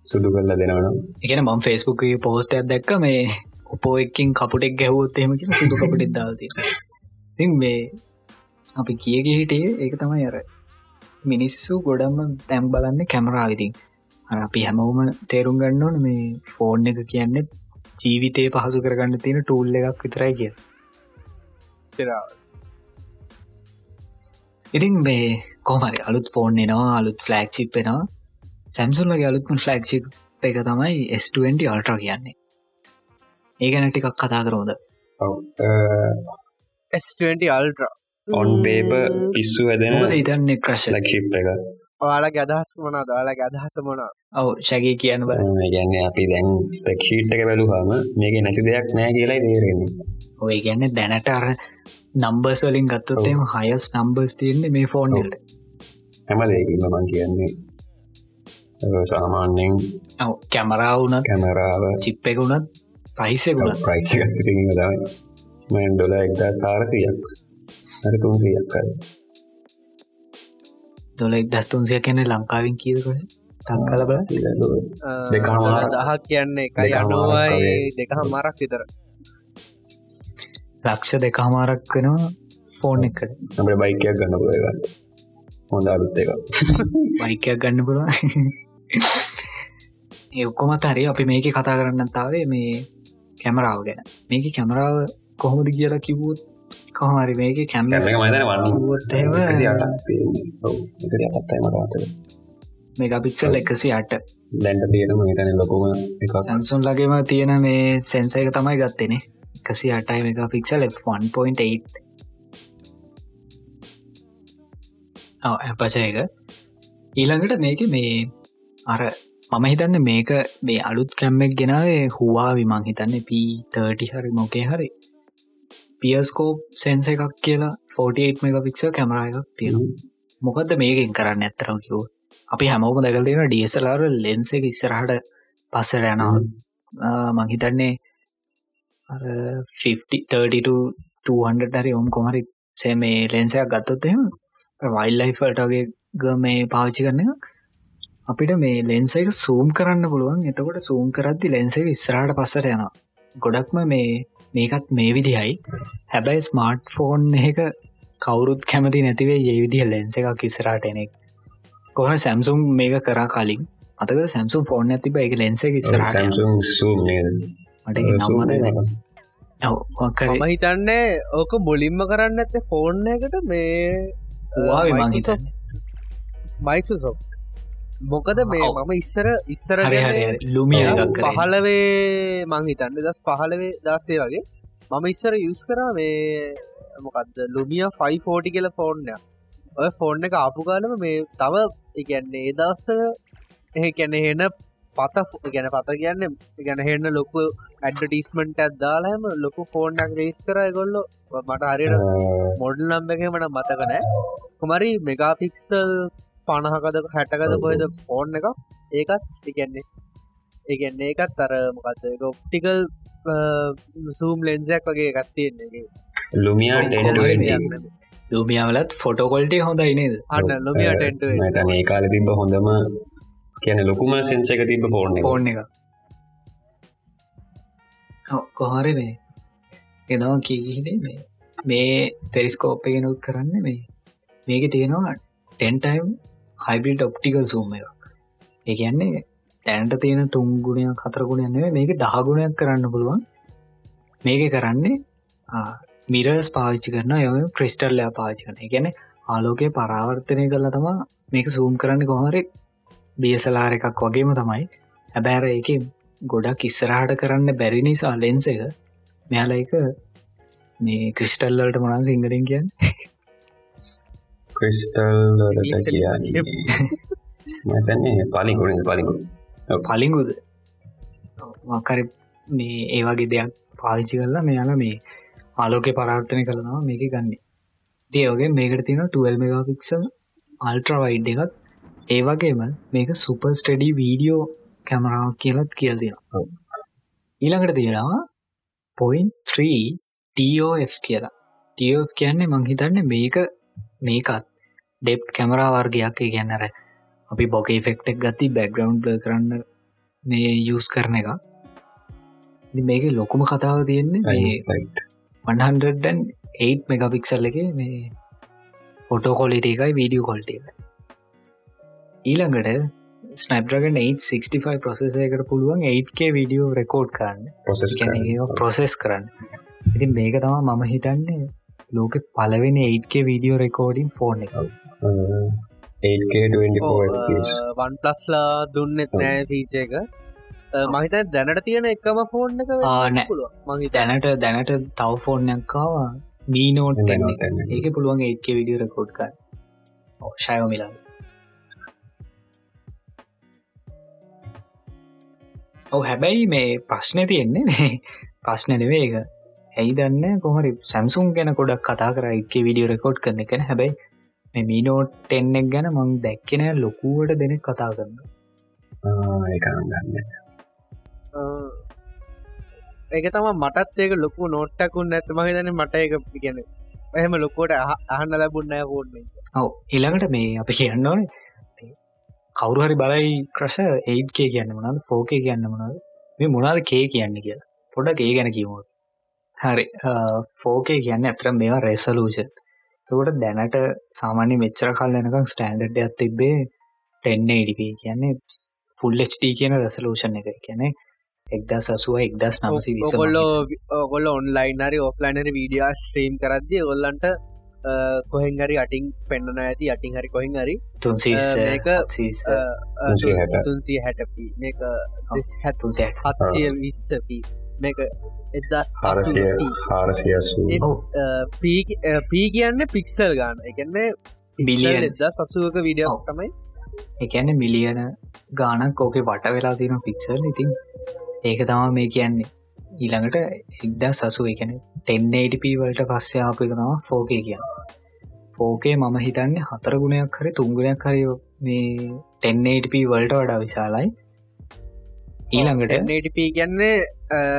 සුදු කල්ල දෙනවනම්. එකන මම් ෆෙස්බුක් පෝස්ටයක් දැක්ක මේ ඔපෝ එකින් කපුටෙක් ගැහවොත් කියෙන සුදු කපුටෙක් දාති ති මේ අපි කියග හිටිය? ඒක තමයි අර මිනිස්සු ගොඩම්ම තැම් බලන්න කැමරා විතින් අර අපි හැමෝම තේරුම් ගන්න ඕන මේ ෆෝන් එක කියන්න ජීවිතය පහසු කරගන්න තියෙන ටූල් එකක් විතරයි කිය සිරාව ඉතින් මේ කොමරි අලුත් ෆෝන් එනවා අලුත් ෆලක්් චිප් එෙනවා සැම්සුල්ලගේ අලුත්ම ෆලක්් චිප් එක තමයි S20 අල්ට්‍ර කියන්නේ. ඒ ගැන ටිකක් කතා කරෝද S20 අල්ට්‍ර ඔන් පේප පිස්සු හැදෙන මොකද හිතන්නේ ක්‍රශ ලක්ෂිප් එක? ඔයාලගේ අදහස් මොනා දාලාගේ අදහස මොනා ඔව ශගේ කියන්න බ. ගැන්න අපි දැන් ස්පෙක්ෂීට් එක බැලුහම මේක නැති දෙයක් නෑ කියලා තේරෙන්නේ. ඔය ගැන්න දැනට අර නම්බර්ස් වලින් ගත්තොත්තේම හයස් නම්බර්ස් තියන්නේ මේ ෆෝන්. හැම දෙයකින්ම මං කියන්නේ. අ, සාමාන්‍යයෙන් ඔව කැමරාවුනත් කැමරාව චිප් එක වුණත් ප්‍රයිසකුණත් ප්‍රයිස් ගත්තකින් තමයි. මන් ඩොල එක්දා සාරසියක් හරි තුන්සියක් කර දොලෙක් දස්තුන්සිය කැන ලංකාවෙන් කියදකට තංකල බල දෙකහමාරක්. දහ කියන්නේ එකයි දෙකහමාරක් අනුවයි වගේ. දෙක හමාරක් විතර. ලක්ෂ දෙකහමාරක් වෙනවා ෆෝන් එකට. අපට බයිකයක් ගන්න පුළගන්න හොඳ අලුත් එක *laughs* බයිකයක් ගන්න පුළුව *laughs* ඒ ඔක්කොමත් හරි අපි මේක කතා කරන්න තාවේ මේ කැමරාව ගැන. මේක කැමරාව කොහොමද කියලා කිව්වොත් කොහමරි මේක කැම කැම එක මතන වන්න. එකසි ඔව් එකසි අට දැන්ට තියෙනම හිතන ලොකුම එකක්. සැම්සුන් ලගේම තියෙන මේ සැන්ස එක තමයි ගත්තෙනෙ එකසි අටයි එක පික්සල් 1.8 ඇපච එක ඊළඟට මේක මේ අර මම හිතන්න මේක මේ අලුත් කැම්මෙක් ගෙනාවේ හවා විමං හිතන්න පී30 හරි මොකේ හරි. පියස්කෝප් සෙන්ස එකක් කියලා 48 මෙක පික්ස කැමරා එකක් තියෙන මොකද මේකෙන් කරන්න ඇත්තරම් කිව් අපි හැමෝම දැකල් තියෙන ඩියසලාර ලෙන්ස එක ඉස්සරහට පස්සට යනවා. මංහිතන්නේ 50 හරි ඔම් කොමරි සෑ මේ ලෙන්සයක් ගත්තොත්හෙම වයිල්ලයිෆල්ටගේ ග මේ පාවිච්චි කරන එක අපිට මේ ලෙන්ස එක සූම් කරන්න පුළුවන්. එතකොට සූම් කරද්දි ලෙන්ස ඉස්රාට පස්සට යනවා. ගොඩක්ම මේ මේකත් මේ විදිහයි. හැබැයි ස්මාර්ට් ෆෝන් එක කවුරුත් කැමති නැතිවේ ඒ විදිහ ලෙන්ස එකක් ඉස්සරට එනෙක් කොහන සැම්සුම් මේක කරා කලින්? අතක සැම්සුම් ෆෝන් ඇතිබ එක ලෙන්ස එක ඉස්සරට මට නම්මත මම හිතන්නේ ඕක මුලින්ම කරන්න ඇත ෆෝන් එකට මේ මයිසෝ මොකද මේ මම ඉස්සර ඉස්සර ලුමිය පහලවේ මං හිතන්න දස් පහලවේ දාසේ වගේ මම ඉස්සර යුස් කරා මේ මොකක්ද ලුමිය 5ෆෝටි කියල ෆෝර්නය ඔය ෆෝර්න එක ආපු කාලම මේ තව ඉගැන්නේ දස්ස කැන හෙන පත ගැන පත කියන්න ගැන හෙන්න ලොකු ඇඩටිස්මට ඇත්දාලාම ලොකු ෆෝර්නක් රේස් කර ගොල්ල මට හරියට මොඩල් නම්බක මට මතකනෑ කුමරි මෙගාපික්සල් පණහකද හැටකද කොයද ෆෝන් එක ඒකත් එකන්නේ ඒගන්නේ ඒකත් අර මොකක්ද ඔප්ටිකල් සූම් ලෙන්සයක් වගේ එකත්තියෙන්නේ ලුමියා ලුමියාවලත් ෆොටෝකොල්ටේ හොඳයි නේද? අන්න ලුමියට ඒ කාල තිබ හොඳම කියන ලොකුම සෙන්ස එක තිබ ෆෝර්න ෆෝන් එක. කොහරි මේ? එදවා කියහිනේ මේ. මේ පෙරිස්කෝප් ගෙනුත් කරන්න මේ. මේක තියෙනවා ටෙන්ටයිම් හයිබිට ඔප්ටිකල් සූම එකක්. ඒ කියන්නේ තැන්ට තියෙන තුන්ගුණයක් කතරගුණයන්නේ මේක දහගුණයක් කරන්න පුළුවන්. මේක කරන්නේ මිරස් පාවිච්චි කරන යම ක්‍රිස්ටල්ලයා පාචි කරන ගැන ආලෝකය පරාවර්තනය කරලා තමා මේක සූම් කරන්න කොහරි බියසලාර එකක් වගේම තමයි. හැබෑර එක ගොඩක් ඉස්සරහට කරන්න බැරි නිසා ලෙන්ස එක මෙයාල එක මේ ක්‍රිස්ටල්ලට මොනන් සිංහලින් කියන්න. ක්‍රිස්ටල් මතන්නේ පලිගුණ පලිගු පලිගුද මකර මේ ඒ වගේ දෙයක් පාවිච්චි කරලා මෙයාලා මේ ආලෝක පරාර්ථනය කරනවා මේක ගන්නේ. දේවගේ මේකට තියෙන 12 මෙගපික්සල් අල්ට්‍රවයිඩ් එකත්. ඒ වගේම මේක සුපර් ස්ටඩි වීඩියෝ කැමරාවක් කියලත් කියල් දෙනවා ඊළඟට තියෙනවා පොයින් 3 TOF කියලා. TOF කියන්නේ මංහිතන්න මේක මේකත් ඩෙප් කැමරා වර්ගයක්. ගැන්නර අපි බොකේ ෆෙක්ටක් ගති බැක්ග්‍රවන්් බ කරන්න මේ යස් කරන එක. මේක ලොකුම කතාව තියෙන්නේ 108 මෙගපික්සල් එක මේ ෆොටෝ කොලිට එකයි වීඩියෝ කොල්ට එක ඊළඟට ස්නප්‍රගන් 865 ප්‍රසෙස එකට පුළුවන් 8K වීඩියෝ රෙකෝඩ් කරන්න. ප්‍රොසෙස් කරන්න. ඉතින් මේක තම මම හිතන්නේ ලෝක පලවෙන 8K වීඩියෝ රෙකෝඩින් ෆෝන් එක. වන් ප්ලස්ලා දුන්නෙත් නෑ ෆීච එක මහිත දැනට තියෙන එකම ෆෝන් එක මහි දැනට දැනට තව ෆෝර්නයක්කාව මීනෝට් ඒක පුළුවන් ඒක විඩිය රකෝඩ් කර ශයෝ මිලා ඔව හැබැයි මේ ප්‍රශ්නය තියෙන්නේ මේ ප්‍රශ්න නෙවේ එක ඇයි දන්න? කොහරි සැම්සුම් ගැන ගොඩක් කතා කර එක විඩියෝ රෙකෝඩ් කරන එකන හැබැයි මේ මීනෝට් එන්නෙක් ගැන මං දැක්කෙන ලොකුවට දෙනෙක් කතා කරන්න ඒක තම මටත් ඒක ලොකු නෝට්ටකුන් නැතම හිතන මට එක ගැන එහෙම ලොකෝට අහන්න ලැබුන්න ෝන්නේ ඔව. එළඟට මේ අප කියන්න ඕනේ කවුරු හරි බලයි ක්‍රස ඒඩ්කේ කියන්න මනද ෆෝකේ කියන්න මනද මේ මොනාද කේ කියන්න කියලා. පොඩක් ඒ ගැන කිවෝට හරි. ෆෝකේ කියන්න ඇතර මේවා රෙසලූෂන් තකොට දැනට සාමාන්‍ය මෙච්චර කල් යනකම් ස්ටෑන්ඩඩ් එකක් තිබ්බේ 1080p කියන්නේ ෆුල් HD කියන රෙසලූෂන් එක. කියන්නේ එක්දස් අසුව එක්දස් නමසි විස ගොල්ලෝ ඔගොල්ල ඔන්ලයින් හරි ඔෆ්ලයිනරි වීඩියෝ ස්ට්‍රීම් කරද්දිය ගොල්ලන්ට කොහෙන් හරි අටින් පෙන්න්නන ඇති අටින් හරි කොහෙන් හරි තුන්සි තුන්සිය හැටපි. මේක හැතුන්සේ හත්සිය විස්සපී. මේක එදස් පී කියන්න පික්සල් ගාන එකන්නේ බිලිය එදා සසුවක විඩියෝ තමයි. එකන්න මිලියන ගානක් ඕකේ වට වෙලා තියෙන පික්සල් ඉතින් ඒක තම මේ කියන්නේ. ඊළඟට එක්දා සසු එකන 1080p වලට පස්සේ ආප එක තම ෆෝකේ කියන්න. ෆෝකේ මම හිතන්නේ හතර ගුණයක් හරි තුංගුණයක් හරි මේ 1080p වලට වඩා විශාලයි. ඊළඟට නටප කියන්නේ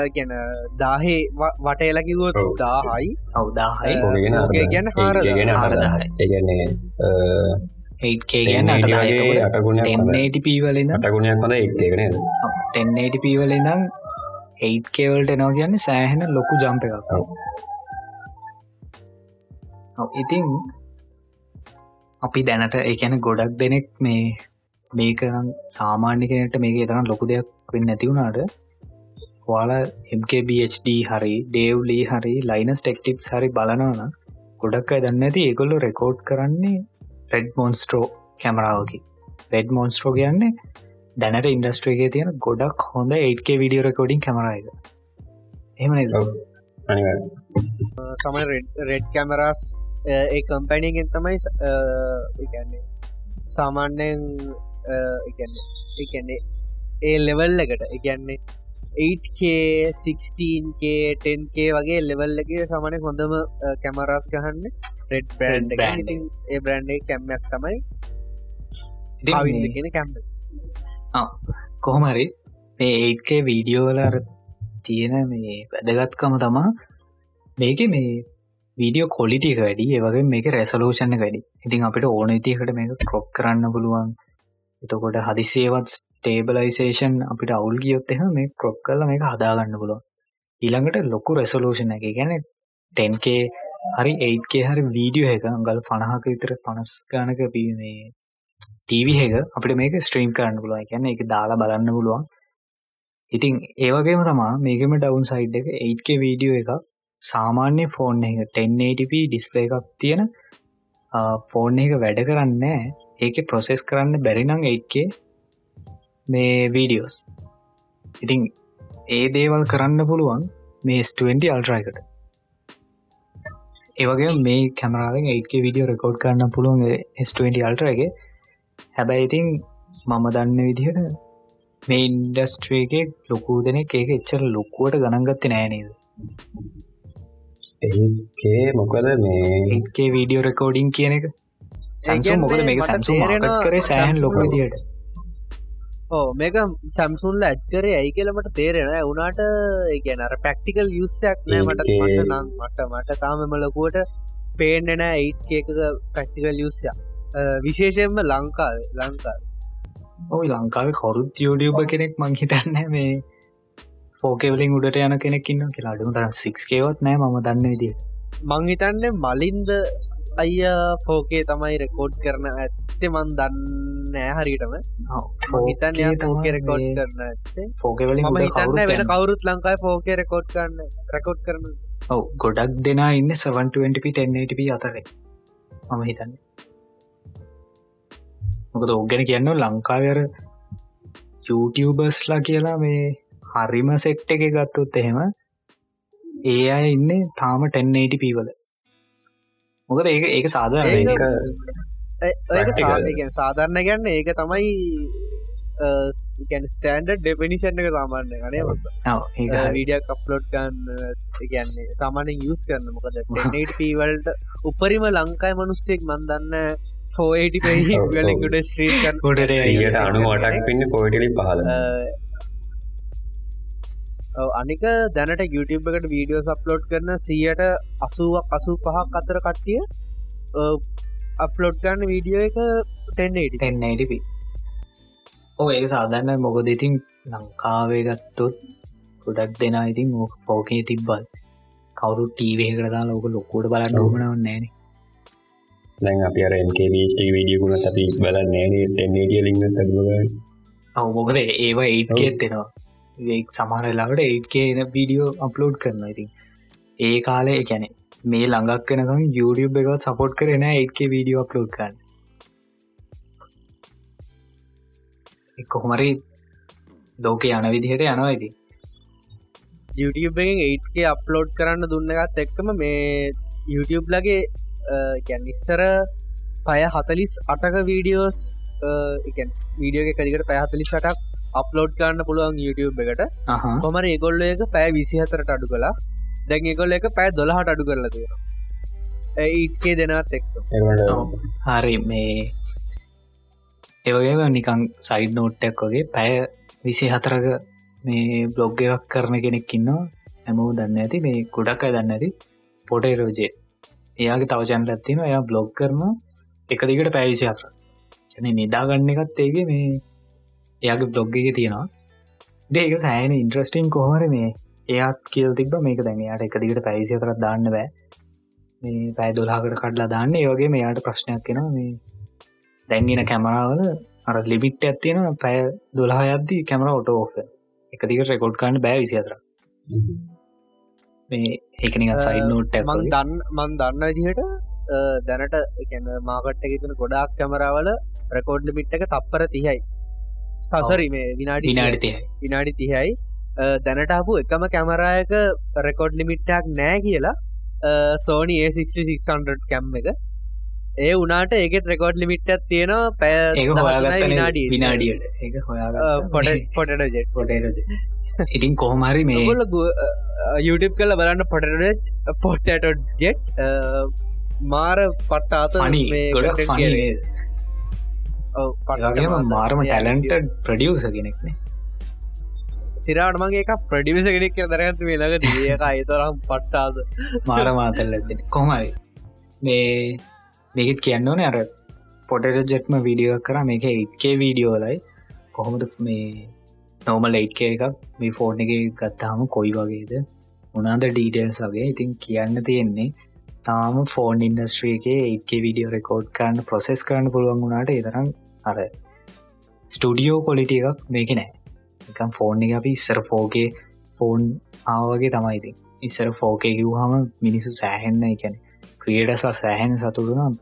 ගැන දාහේ වටේලකිවොත් ඔව්. දාහයි. අවදාහයි ඕකගෙන ඕකේ ගැන හාරදාහයි. හාරදාහයි. ඒගන්නේ 8K ගැන්න අටදායතකොට අටගුණයක් 1080p වලින්ද අටගුණයක් හොඳ එක්කගෙන 1080p වලින්දම් 8කවල්ට එනවා කියන්න සෑහෙන ලොකු ජම්ප එකක්. ඔව්. ඉතින් අපි දැනට එකැන ගොඩක් දෙනෙක් මේ මේකනම් සාමාන්‍ය කෙනට මේක තරම් ලොකු දෙයක් වෙන්න නැතිවුණාට වාලා MKBHD හරි ඩේව්ලී හරි ලයිනස් ටෙක්ටිප් හරි බලනවන ගොඩක් අය දන්න ඇති ඒගොල්ලො රෙකෝඩ් කරන්නේ රෙඩ් මොන්ස්ට්‍රෝ කැමරාවකි රෙඩ් මොන්ස්ට්‍රෝ කියන්නේ දැනට ඉන්ඩස්ට්‍රේගේ තියෙන ගොඩක් හොඳ 8K විඩියෝ රෙකෝඩින් කැමරයික එහම අනිව සමයි රෙඩ් කැමරස් ඒ කම්පැනිගෙන් තමයි කියන්නේ සාමාන්‍යයෙන් අ, ඒ කියන්නේ ඒ කියන්නේ ඒ ලෙවල් එකට. එකන්නේ 8K 16K 10K වගේ ලෙවල් එක සමන හොඳම කැමරස් ගහන්න. රෙඩ් බ්‍රන්් ඉතින් ඒ බ්‍රන්්ඩේ කැම්මයක් තමයි ඉතින් අවිද මේ- කියෙන කැම්ම කොහොමරි මේ 8K වීඩියෝවල තියෙන මේ වැදගත්කම තමා මේක මේ වීඩියෝ කොලිටික වැඩි. ඒවගේ මේක රැසලෝෂණ වැඩි. ඉතින් අපිට ඕන ඉතිකට මේක ක්‍රොප් කරන්න පුළුවන්. එතකොට හදිසේවත් ස්ටේබලයිසේෂන් අපිට අවුල් ගියොත් එහ මේ ක්‍රොප් කරල මේක හදාගන්න පුළුවන්. ඊළඟට ලොකු රැසලෝෂණ එක. ගැන 10K හරි 8K හරි වීඩියෝ එක අඟල් පණහක විතර පනස් ගානක පී මේ ටීවි එක අපිට මේක ස්ට්‍රීම් කරන්න පුළුවන්. කියන්න එක දාලා බලන්න පුළුවන්. ඉතින් ඒවගේම තමා මේකම ඩවුන් සයිඩ් එක 8K වීඩියෝ එකක් සාමාන්‍ය ෆෝන් එක 1080p ඩිස්පලේ එකක් තියෙන ෆෝන් එක වැඩ කරන්න ඒක ප්‍රොසෙස් කරන්න බැරිනං 8K මේ වීඩියෝස් ඉතින් ඒ දේවල් කරන්න පුළුවන් මේ S20 අල්ට්‍රයිකට ඒවගේ මේ කැමරාවෙන් 8K විඩියෝ රෙකෝඩ් කරන්න පුළුවන් S20 අල්ටර එක. හැබැයි ඉතින් මම දන්න විදිහට මේ ඉන්ඩස්ට්‍රේගේ ලොකූ දෙනෙක් ඒක එච්චර ලොකුවට ගණන්ගත්ත නෑනේද ඒකේ මොකද මේ 8K වීඩියෝ රෙකෝඩිං කියන එක? සැම්සු කියන්නේ මොකද මේක මට සැම්සු මාකට් තේරෙනවා කරේ සෑහන් ලොක විදියට ඕ මේක සැම්සුන්ල ඇත්කරේ ඇයි කියලමට තේරෙන උනාට ඒගැනර පැක්ටිකල් යුස්සයක් නෑ මට නම්. මට මට තාමම ලොකුවට පේනෙන ඒට්කක පැක්ටිකල් යුස්සයක් විශේෂයෙන්ම ලංකාව ලංකාව. ඔයි ලංකාවේ කොරුත් යුඩියබ කෙනෙක් මංහිතන්න මේ ෆෝකෙවලින් උඩට යන කෙනෙක්න්න කියලා. අඩුම තරම් සික්කේවත් නෑ ම දන්න විදිට මංහිතන්න මලින්ද අය ෆෝකේ තමයි රෙකෝඩ් කරන ඇත්තේ මන් දන්න හරිටම හිතන්න ෆෝකේ රෙකෝඩ් කරන්න ඇත්තේ. ෆෝකෙවලින් මම හිතන්න වෙන කවුරු කවුරුත් ලංකායි ෆෝකේ රෙකෝඩ් කරන්න රෙකෝඩ් කරන. ඔව ගොඩක් දෙනා ඉන්න 720p 1080p අතරේ. මම හිතන්න. මොකද ඔග්ගෙන කියන්න ලංකාවර YouTubeර්ස්ලා කියලා මේ හරිම සෙට් එක ගත්තොත් එහෙම ඒ අය ඉන්න තාම 1080p වල මොකද ඒක ඒක සාධාරණ ඒක- සාධරණ ගැන්න ඒක තමයි ස්ටන්ඩ ඩෙපිනිෂන් එක සාමාන්‍ය ගනේ ඔව්, ඒක හරි. වීඩිය කප්ලෝඩ් ගන්න කියන්නේ සාමානෙන් යස් කරන්න මොකද? පීවල්ට උපරිම ලංකායි මනුස්සෙක් මන්දන්න ඔව්. පෙහිගලකුට ස්ට්‍රීට් ගොඩට සියට අනු අටක් පින්න පොයිටලි පහල අනික දැනට YouTube එකට වීඩියෝ සප්ලෝඩ් කරන සියට අසුවක් අසු පහක් අතර කට්ටිය අප්ලෝඩ් කරන්න වීඩියෝ එක 1080 1080p ඕ ඒ සාධන්න මොකද ඉතින් ලංකාවේ ගත්තොත් ගොඩක් දෙනා ඉතින් ඕක ෆෝකේ තිබ්බල් කවරු ටීවේකට දා ලෝක ලොකෝට බලන්න. ඕමනාව නෑන දැන් අපි අර MKBHD වීඩියකුණත් අපි බලන්නේ ටෙන්නඩිය ලිංග තබග ඔව මොකද ඒවා ඒත්කෙත්තෙනවා ඒ සමහරලාට ඒත්කේන වීඩියෝ අප්ලෝඩ් කරන ඉතින් ඒ කාලේ එකැනෙ මේ ළඟක් වෙනකම් YouTube එකත් සපෝට් කරන ඒත්කේ වීඩියෝ අප්ලෝඩ් කරන්න. කොහොමරි ලෝක යන විදිහට යනවා ඉති YouTube එකෙන් 8K අප්ලෝඩ් කරන්න දුන්නගත් එක්කම මේ YouTube ලගේ ගැනිස්සර පය හතලිස් අටක වීඩියෝස් එකන් වීඩියෝ එක දිකට පැහතලි සටක් අප්ලෝඩ් කරන්න පුළුවන් YouTube එකට. කොමර ඒගොල්ල එක පෑ විසිහතරට අඩු කලා දැන් ඒගොල්ල එක පෑ දොළහට අඩු කරලා තියෙන ඒට්කේ දෙනත් එක්ක. හරි මේ ඒවගේ නිකං සයිඩ් නෝට්ටක් වගේ පැය විසි හතරක මේ බ්ලොග් එකක් කරන කෙනෙක් ඉන්නවා. හැමෝ දන්න ඇති මේ ගොඩක් අය දන්න ඇති පොටේරෝජේ එයාගේ තව චැනල ඇත්තින එයා බ්ලොග් කරන එක දිකට පැවිසි හතර නිදාගන්න එකත් ඒගේ මේ එයාගේ බ්ලොග් එක තියෙනවා. දේක සෑන ඉන්ට්‍රස්ටිං කොහර මේ? එයාත් කියල් තිබ මේක දැන් යාට එක දිකට පැවිසි හතරත් දාන්න බෑ. මේ පැය දොලාකට කඩලා දාන්න. ඒවගේ මෙයාට ප්‍රශ්නයක් කෙනවා මේ දැන්ගෙන කැමරාවල අර ලිමිට් ඇත්තියෙන පැය දොලා අද්දි කැමර ඔට එක. දික රෙකෝඩ් කන්න බෑ විසි අතර මේ ඒකනික සයිඩ් නෝට් මං දන්න මං දන්න විදිහට අ, දැනට මාකට්ට එකතුන ගොඩාක් කැමරාවල රෙකෝඩ් ලිමිට් එක තප්පර තිහයි සසරි මේ විනාඩි විනාඩිතිය විනාඩි තිහයි. දැනටපු එකම කැමරායක රෙකෝඩ් ලිමිට්ටක් නෑ කියලා සෝනි ඒ600 කැම් එක. ඒ උනාට ඒකෙත් රෙකෝඩ් ලිමිට්ටක් තියෙනවා හොයාගත්තන විනාඩිය විනාඩියට. ඒක පොට හොයාග පොටට ජෙට් පොටේරජ ඉතින් කොහමරි මේ ඔගොල්ල YouTube කල බලන්න පොටට පොටට ජෙට් මාර පට්ටාත ගොඩ වගේම මාරම ටැලන්ට ප්‍රඩියස කෙනෙක්නේ සිරාට මගේ එක ප්‍රඩිවිස කෙනෙක් දරගත වෙලක දික අයතරම් පට්ටාද. මාර මාතල් ඇතින කොමරි මේ මේකත් කියන්න ඕන අර පොටට ජෙට්ම වීඩියෝ කර. මේක ඉට්කේ වීඩියෝලයි කොහොමද මේ නෝමල් එයිට්කේ එකක් මේ ෆෝර්න් එක ගත්තාම කොයි වගේද? උනාද ඩීටල්ස් වගේ? ඉතින් කියන්න තියෙන්නේ තාම ෆෝන් ඉන්ඩස්ට්‍රියගේ ඒකේ විඩියෝ රෙකෝඩ් කරන්න ප්‍රොසෙස් කරන්න පුළුවන් වුණට ඒතරම් අර ස්ටඩියෝ කොලිටිය එකක් මේක නෑ. එකම් ෆෝන් එක අපි ඉස්සර ෆෝගේ ෆෝන් ආවගේ තමයිති ඉස්සර ෆෝකේ කිව්හම මිනිසු සෑහෙන්න එකැන ක්‍රියඩස සෑහැන් සතුරුන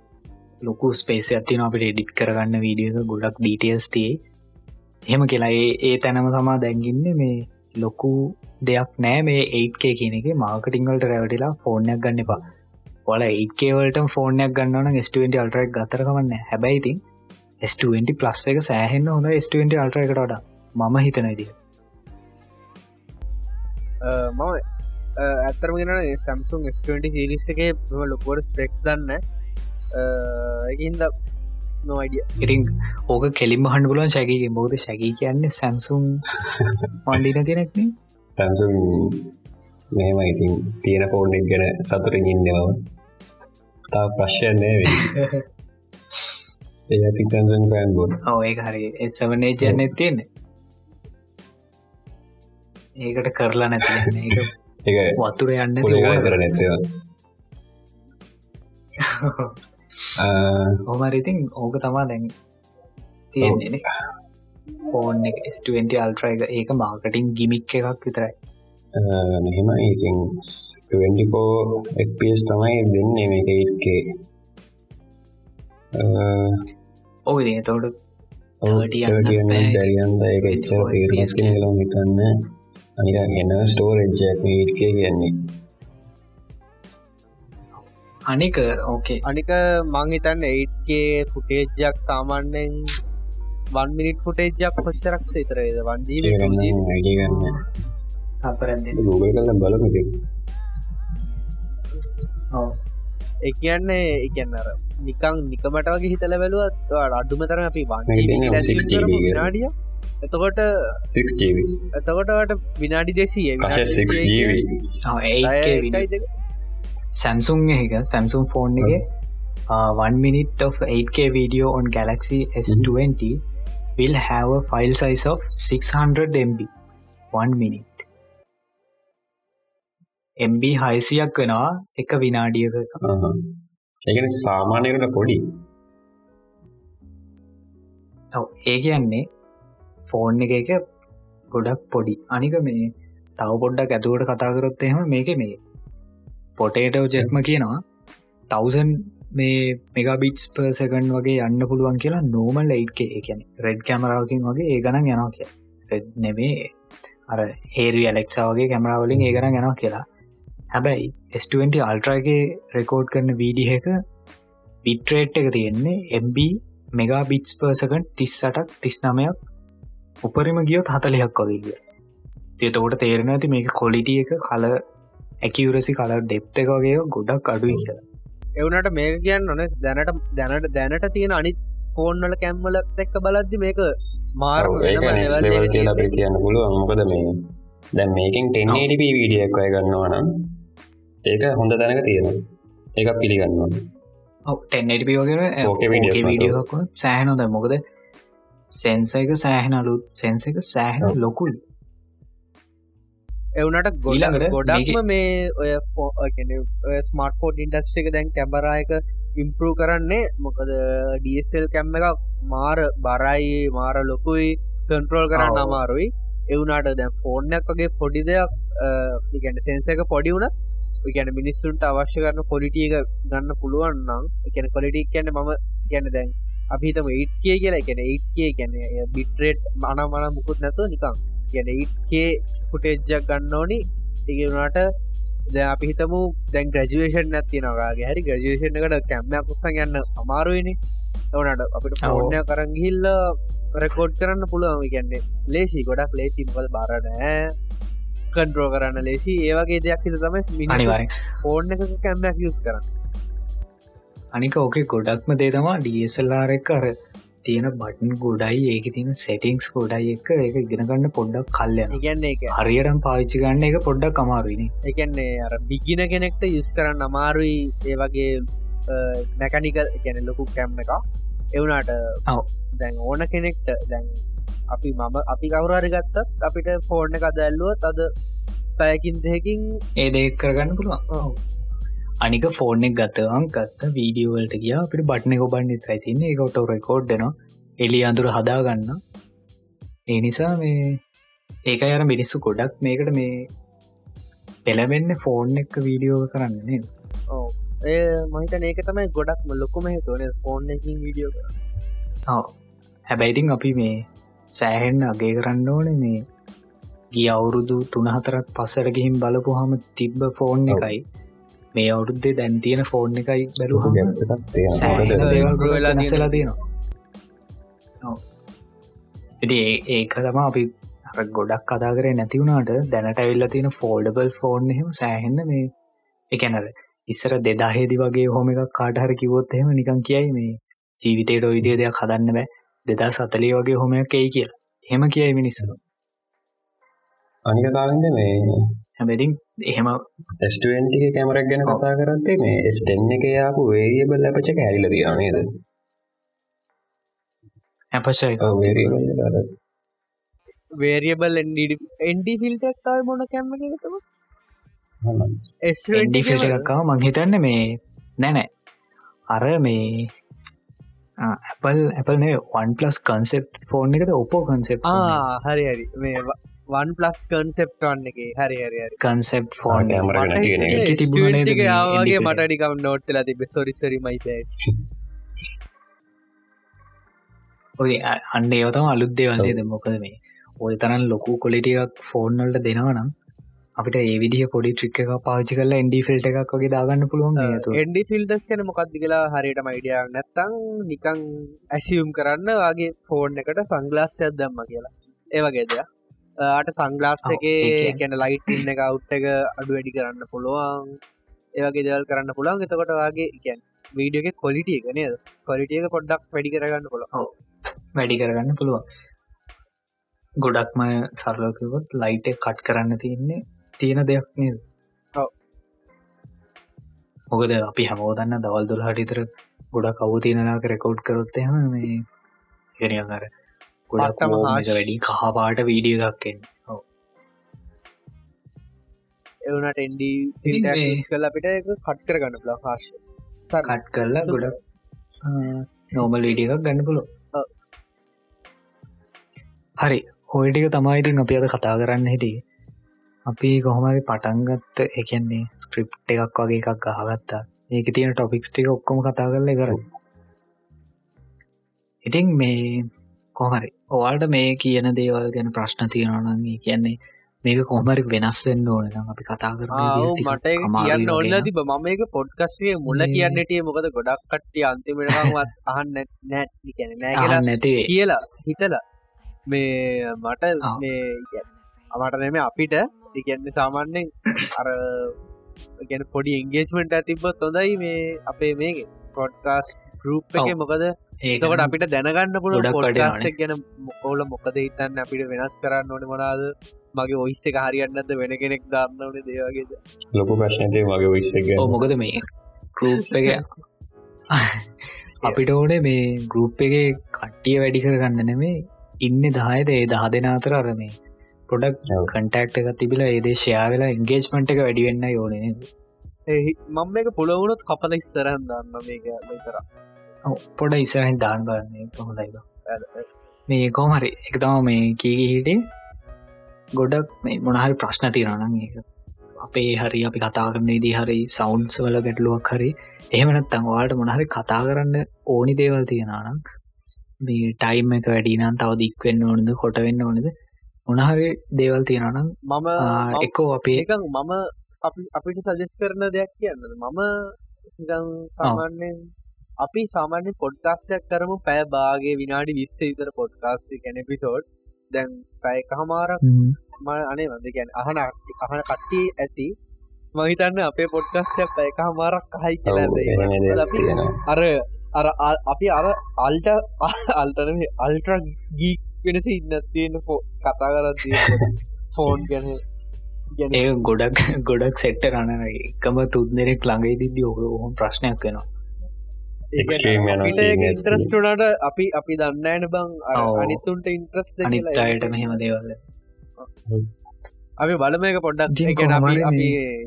ලොකු ස්පේස ඇතින අපිට එඩිට් කරගන්න වීඩියක ගොඩක් ඩීටස් තිේ එහෙම කියලා ඒ ඒ තැනම තමා දැන්ගින්න මේ ලොකු දෙයක් නෑ මේ ඒත්කේ කියන එක මාර්කටිංවලට රැවටිලා ෆෝර්නයක් ගන්න එපා. ඔල ඒකේවලට ෆෝර්නයක් ගන්නන ස්ට අල්ටරක් ගතරකවන්න හැබැයිතින් S20 ප්ලස් එක සෑහෙන්න හොඳ S20 අල්ටර එකට වඩා. මම හිතන ඉදිහ මම ඇත්තරම ගෙන සැම්සුන් S20 සිරිස් එක ලොකුවට ස්පෙක්ස් දන්න එකින්ද නොයිඩිය ඉතින් ඕක කෙලිම හන්ඩුලන් ශැකගේ බෝද ශැකී කියන්නේ සැම්සුම් පන්ඩින කෙනෙක්න සැම්සුම් මෙම ඉතින් තියෙන පෝර්ණෙක් ගැන සතුරින් ඉන්නවා. තා ප්‍රශ්යන්නේ වේ *laughs* ඒ ඇති සැම්සුම් පෑන් බොඩ් ඕ ඒ හරි එසවනේ ජන්න තියෙන ඒකට කරලා නැති එක *laughs* වතුර යන්න කර නැතවා හොමරිඉතින් ඕක තමා දැන් තියෙන්නේ ෆෝන් එක S20 අල්ට්‍ර එක ඒක මාර්කටින් ගිමික් එකක් විතරයි. මෙහෙම ඉතින් 24 FPS තමයි දෙන්නේ මේක ඉට්කේ ඕ ඉතින් තෝට 30 යන්න බෑ. දැරියන්ද එක එච්චර පේරස් කෙන කලම් හිතන්න අනික එන්න ස්ටෝරෙජ්ජක් ඉට්කේ කියන්නේ. අනික ඕකේ අනික මං හිතන්න 8කේ ෆුටේජ්ජක් සාමාන්‍යෙන් වන් මිනිට ෆුටේජ්ජක් කොච්චරක් සිතරේද වන්දී වැඩි ගන්න එකන්නේ එකන්නර නිකං නිකමට වගේ හිතල බැලුවත් අඩුම තරම අපි තියෙන්නේ වන්ජ 6 GB ගේ. නාඩිය එතකොට 6GB එතකොටට විනාඩි 6GB සැම්සුන් එක සැම්සුම් ෆෝන් එක 1 minute of 8k video on Galaxy S20 will have a file size of 600 MB 1 minute MB හයිසියක් වෙනවා එක විනාඩියක. ඒකන සාමානයකට පොඩි. ඔව්, ඒ කියන්නේ ෆෝන් එක එක ගොඩක් පොඩි. අනික මේ තව පොඩ්ඩක් ඇතුවට කතාකරොත් එහෙම මේක මේ පොටේටෝ ජෙක්ම කියනවා. තවසන් මේ මෙගබිටස් පර්සකන් වගේ යන්න පුළුවන් කියලා නෝමල් ලයිට්කේ එකැන රෙඩ් කැමරාවකින් වගේ ඒ ගණන් යනවා කිය රෙඩ් නෙමේ අර හේරි ඇලෙක්සා වගේ කැමරාවලින් ඒ ගණන් යනවා කියලා හැබැයි S20 අල්ට්‍රගේ රෙකෝඩ් කරන වීඩිහ එක බිට්‍රේට් එක තියෙන්නේ MB mega bits per second තිස්සටක් තිස් නමයක් උපරිම ගියොත් හතලියක් වගේ තියතකොට තේරෙන ඇති මේක කොලිටිය එක කල ඇකිවරසි කල ඩෙප්ත එක වගේ ගොඩක් අඩුයි කියලා. එවනට මේක කියන්න නොනෙස් දැනට දැනට දැනට තියෙන අනිත් ෆෝන්වල කැම්මලත් එක්ක බලද්දි මේක මාර් ලෙවල් කියලා අපේ කියන්න පුළුවන්. මොකද මේ දැන් මේකින් ටෙන්නඩප වීඩියක් අය ගන්නවා නම් ඒක හොඳ දැනක තියෙන ඒක පිළිගන්නවා. video එකක් වීඩියෝක් සෑහන ද මොකද සෙන්ස එක සෑහෙන අලුත් සෙන්ස එක සෑහෙන ලොකුයි. එවනට ඊළඟට ගොඩක්ම මේ ඔය ස්මර්ට ෆෝඩ් ඉන්ඩස්ට්‍රික දැන් කැබරායක ඉම්පරූ කරන්නේ මොකද ඩසල් කැම්ම එකක් මාර බරයි මාර ලොකුයි කන්ට්‍රෝල් කරන්න. අමාරුයි. එවුනාට දැන් ෆෝර්නයක් වගේ පොඩි දෙයක් ඉගැන සෙන්ස එක පොඩි වුණ ගැන මිනිස්සුන්ට අවශ්‍ය කරන පොලිටිය එක ගන්න පුළුවන් නම් එකන කොලිටික් කියන්න මම ගැන දැන් අපිතම ඒට්කේ කියලා. එකන ඒට්කේ ගැන බිට්‍රේට් මන මන මුකුත් නැතුව නිකම් ගැන ඒට්කේ පුටෙජ්ජක් ගන්න ඕනි. ඉගුණට දැ අපි හිතමු දැන් ග්‍රජුවේෂන් නැතිනවාගේ හරි. ග්‍රජුවේෂන් එකට කැම්මයක් උත්සන් යන්න අමාරුවනි එවනට අපිට. පෝර්ණය කරංගිල්ල රෙකෝඩ් කරන්න පුළුවන්. කියන්නේ ලේසි ගොඩක් ලේසිම්පල් බරනෑ කන්ට්‍රෝ කරන්න ලේසි. ඒවගේ දෙයක් හිත තමයි මිනි අනිවාරෙන් ෆෝර්න එක කැම්මයක් යස් කරන්න. අනික ඕකේ ගොඩක්ම දේ තමා ඩියසල්ලාර එක අර තියෙන බටන් ගොඩයි ඒක තියෙන සෙටිංස් ගොඩයි එක. ඒක ඉගෙනගන්න පොඩ්ඩක් කල්යන ඉගැන්නේ එක හරියටම් පාවිච්චි ගන්න එක පොඩ්ඩක් අමාරුවනි එකන්නේ අර බිගින කෙනෙක්ට යුස් කරන්න අමාරුයි. ඒ වගේ මැකනිකල් ගැන ලොකු කැම්ම එක එවුනාට. දැන් ඕන කෙනෙක්ට දැන් අපි මම අපි කවුරරි ගත්තත් අපිට ෆෝර්න එක දැල්ලුව තද පැයකින් දෙකින් ඒ දෙක් කරගන්න පුළුවන්. අනික ෆෝර්න එක ගතවන් ගත්ත වීඩියෝවලට ගිය. අපිට බට්න එක බන්න තරයි තින්නේ එක ඔට රෙකෝඩ්ඩනවා එලි අඳුර හදාගන්න ඒ නිසා මේ ඒක අර මිනිස්සු ගොඩක් මේකට මේ පෙළවෙන්න ෆෝර්න් එක වීඩියෝ කරන්න නේද? ඕ ඒ මහිත ඒක තමයි ගොඩක් ලොකුම හේතුවන ෆෝර්න් එකින් විඩියෝ ඔව්. හැබැයිතින් අපි මේ සෑහෙන්න අගේ කරන්න ඕන මේ. ගිය අවුරුදු තුනහතරක් පස්සට ගිහිම් බලපු හම තිබ්බ ෆෝන්. එකයි. මේ අවුරුද්දේ දැන් තියෙන ෆෝන් එකයි improve වෙලා තියෙනවා. ඉති ඒක තම අපි ගොඩක් කතා කරේ නැතිවුණට දැනට ඇවිල්ල තියෙන ෆෝල්ඩබල් ෆෝන් එහෙම සෑහෙන්න මේ එකනර ඉස්සර දෙදාහේදි වගේ හොම එකක් කාටහර කිවොත් එහෙම නිකන් කියයි මේ ජීවිතයට ඔයිදේ දෙයක් හදන්න බෑ දෙදා සතලී වගේ හොමයක් එයි කියලා. හෙම කියයි මිනිස්සු. අනික කාලෙද මේ හැබැතින් එහෙම ස්ටන්ටික කැමරක් ගැන කතා කරත්තේ මේ ස්ටෙන් එක යාපු වේරියබල් ලැපචක හැරිල තියා නේද? ඇපශය වේරියබල් වේරියබල් එන්ඩ ෆිල්ටක්තාව මොන කැම්ම එකතම එන්ඩි ෆිල්ට එකක්කාව මංහිතන්න මේ නැනෑ අර මේ ඇපල් ඇපල්නේ වන් පලස් කන්සෙප් ෆෝන් එකද ඔපෝ කන්සෙප් හරි හරි මේ වන් පලස් කන්සෙප්ටන් එක හරි හරි හරි කන්සෙප් ෆෝන් කැමර ගැන තියෙන එක. ඒක තිබුණා නේද මේ යාගේ indie මටඩිකම් නෝට්ලා තිබ සොරිසරි මයිතයි ඔය අන්න ඒවතම අලුත් දේවල්දේද මොකද මේ ඔය තරන් ලොකු කොලිටියක් ෆෝන්නල්ට දෙනවනම් අපිට ඒ විදිහ පොඩි ට්‍රික් එක පාචි කල එන්ඩි ෆිල්ට එකක් වගේ දාගන්න පුළුවන් ඇතුව. එන්ඩි ෆිල්ඩස් කෙන මොකක්දි කියලා හරියට මයිඩියක් නැත්තං නිකං ඇසියුම් කරන්න වගේ ෆෝන් එකට සංගලාස්යක් දම්ම කියලා. ඒවගේ දෙයක්. ආට සංගලාස් ඔව්, එක ඒ කියන්නේ. ලයිට් ඉන්න එක අවුට් එක අඩු වැඩි කරන්න පුළුවන්. ඒවගේ දෙවල් කරන්න පුළුවන්. එතකොට වගේ කියන් වීඩියෝක කොලිටිය එක නේද? කොලිටියක පොඩ්ඩක් වැඩි කරගන්න පුළ වැඩි කරගන්න පුළුවන්. ගොඩක්ම සරලකිවත් ලයිට කට් කරන්න තියන්නේ තියෙන දෙයක් නේද. මොකද අපි හැමෝදන්න දවල් දුල් හටිතර ගොඩක් කවු තියනලාක රෙකෝඩ් කරොත් එහෙම මේ ගෙනියන් අර ගොඩක්. වැඩි කහපාට වීඩිය එකක්ෙන් එවනට එන්ඩි කල් අපිට කට් කරගන්න පුලා හාශ සර කට් කරලා. ගොඩක් නෝමල් වීඩිය එකක් ගන්න පුලො. හරි ඔයිටික තමයිඉතින් අපි අද කතා කරන්න හිටිය අපි කොහොමරි පටන්ගත්ත එකන්නේ ස්ක්‍රිප් එකක් වගේ එකක් ගහගත්තා. ඒක තියෙන ටොපික්ස් ටික ඔක්කොම කතා කරල කර ඉතින් මේ කොහමරි ඔවාට මේ කියන දේවල් ගැන ප්‍රශ්න තියෙනවනගේ කියන්නේ මේක කොහමරි වෙනස්වෙන්න ඕන අපි කතා කර මට කියන්න ඔන්න තිබ මම එක පොඩ්කස්ේ මුල කියන්නටිය මොකද ගොඩක් කට්ටිය අන්තිමටකවත් අහන්න නැ නෑ නැති කියලා හිතලා. මේ මට. මේ අමට නෙම අපිට ඉගැන්න සාමාන්‍යෙන් අර ගැන පොඩි එන්ගේජ්මට ඇතිබත් හොඳයි මේ අපේ මේ පොඩ්කාස් ගරුප් එක. මොකද ඒක ඒකට අපිට දැනගන්න පුළ වටිනවනේ. ගැන ඕල මොකද හිතන්න අපිට වෙනස් කරන්න ඕන මොනාද මගේ ඔයිස්ස එක හරියන්නද වෙන කෙනෙක් දන්න ඕනේ දේවගේද ලොකු ප්‍රශ්නතය මගේ ඕ මොකද මේ ගරුප් එක අපිට ඕනේ මේ ගරුප් එක කට්ටිය වැඩි කරගන්න නෙමේ. ඉන්න දහයද? ඒ දහ දෙන අතර අර මේ පොඩක්. කන්ටක්ට එක තිබිලා ඒදේ ෂයා වෙලා එන්ගේජ්මන්ට් එක වැඩිවෙන්න ඕනේ මම එක පුළවුණුත් කපල ඉස්සරහන් දන්න මේක විතර පොඩ ඉස්සරහින් දාන් බලන්නේ කොහොඳයිද මේ කොහමරි එක තම මේ කීග හිටේ ගොඩක් මේ මොනහරි ප්‍රශ්න තිරනම් ඒක. අපේ හරි අපි කතා කරන දී හරි සෞන්ස් වල ගැටලුවක් හරි. එහෙමනත්තං වාට මොනහරි කතා කරන්න ඕනි දේවල් තියෙනනම් මේ ටයිම් එක වැඩිනම් තව දික්වෙන්න ඕනද කොටවෙන්න ඕනද මොනහරි දේවල් තියෙනනම් මම එකෝ අපේ ඒකන් මම අපි අපිට සජෙස් කරන දෙයක් කියන්න මම සිදන් සාමාන්‍යෙන් අපි සාමාන්‍ය පොඩ්කාස්ටයක් කරමු පැය බාගේ විනාඩි විස්ස විතර පොඩ්කාස්ටි කැන පිසෝඩ් දැන් පැය කහමාරක් ම්, අනේ වද ගැන අහන අහන කට්ටිය ඇති. මහිතන්න අපේ පොඩ්කාස්ටයක් පැය කහමාරක් කහයි කියලා අපි අර අර අපි අර අල්ට අල්ටන අල්ට්‍ර ගී වෙනස ඉන්න තියෙන පෝ කතා කරත් ෆෝන් *laughs* ගැන ගැන ඒ ගොඩක් ගොඩක් සෙට්ට රන එකම තුන් දෙනෙක් ළඟයි දිද්දි ඔක ඔහොම ප්‍රශ්නයක් වෙනවා. ඉන්ට්‍රස්ටනට අපි අපි දන්නෑන බං. අනිත්තුන්ට ඉන්ට්‍රස් අනිත් අයට මෙහෙම දේවල්ල අපි බලම එක පොඩ්ඩක්.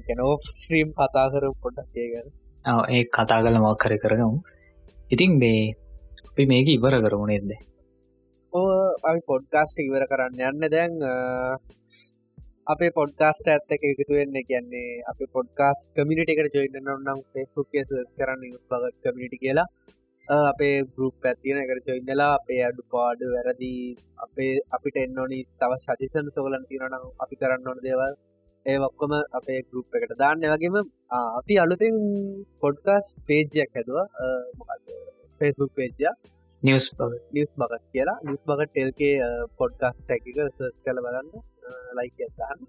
ගැන ස්ත්‍රීම් කතා කර පොඩ්ඩක් ඒ ගැන. ඔව්, ඒ කතා කල මක් කර කරගමු. ඉතින් මේ අපි මේක ඉවර කරමු නෙද්ද ඕ අපි පොඩ්කාස්ට ඉවර කරන්න යන්න. දැන් අ, අපේ පොඩ්කාස්ට ඇත්ත එක එකතු වෙන්න කියන්නේ අප පොඩ්කාස් කමිනිට එකට ජොයින්න නම් ෆෙස්බුක් කරන්න බගත් කමිනිටි කියලා. අ, අපේ ගරුප් ඇතින එකට ජොයින්නලා අපේ අඩු පාඩු වැරදි අපේ අපිට එන්නօනි තව සතිසන් සොලන් තිරනම් අපි කරන්න ඕන දේවල්. ඒ ඔක්කොම අපේ ගරුප් එකට දාන්න. වගේම ආ, අපි අලුතින් පොඩ්කාස් පේජ්ජයක් හැදවා. ෆෙස්බුක් පේජ්ජා නිවස් නිස් බගත් කියලා නිස් බගත් ටෙල්කේ පොඩ්කස් ටැකික සස් කළ බලන්න ලයික ඇත්තහන්න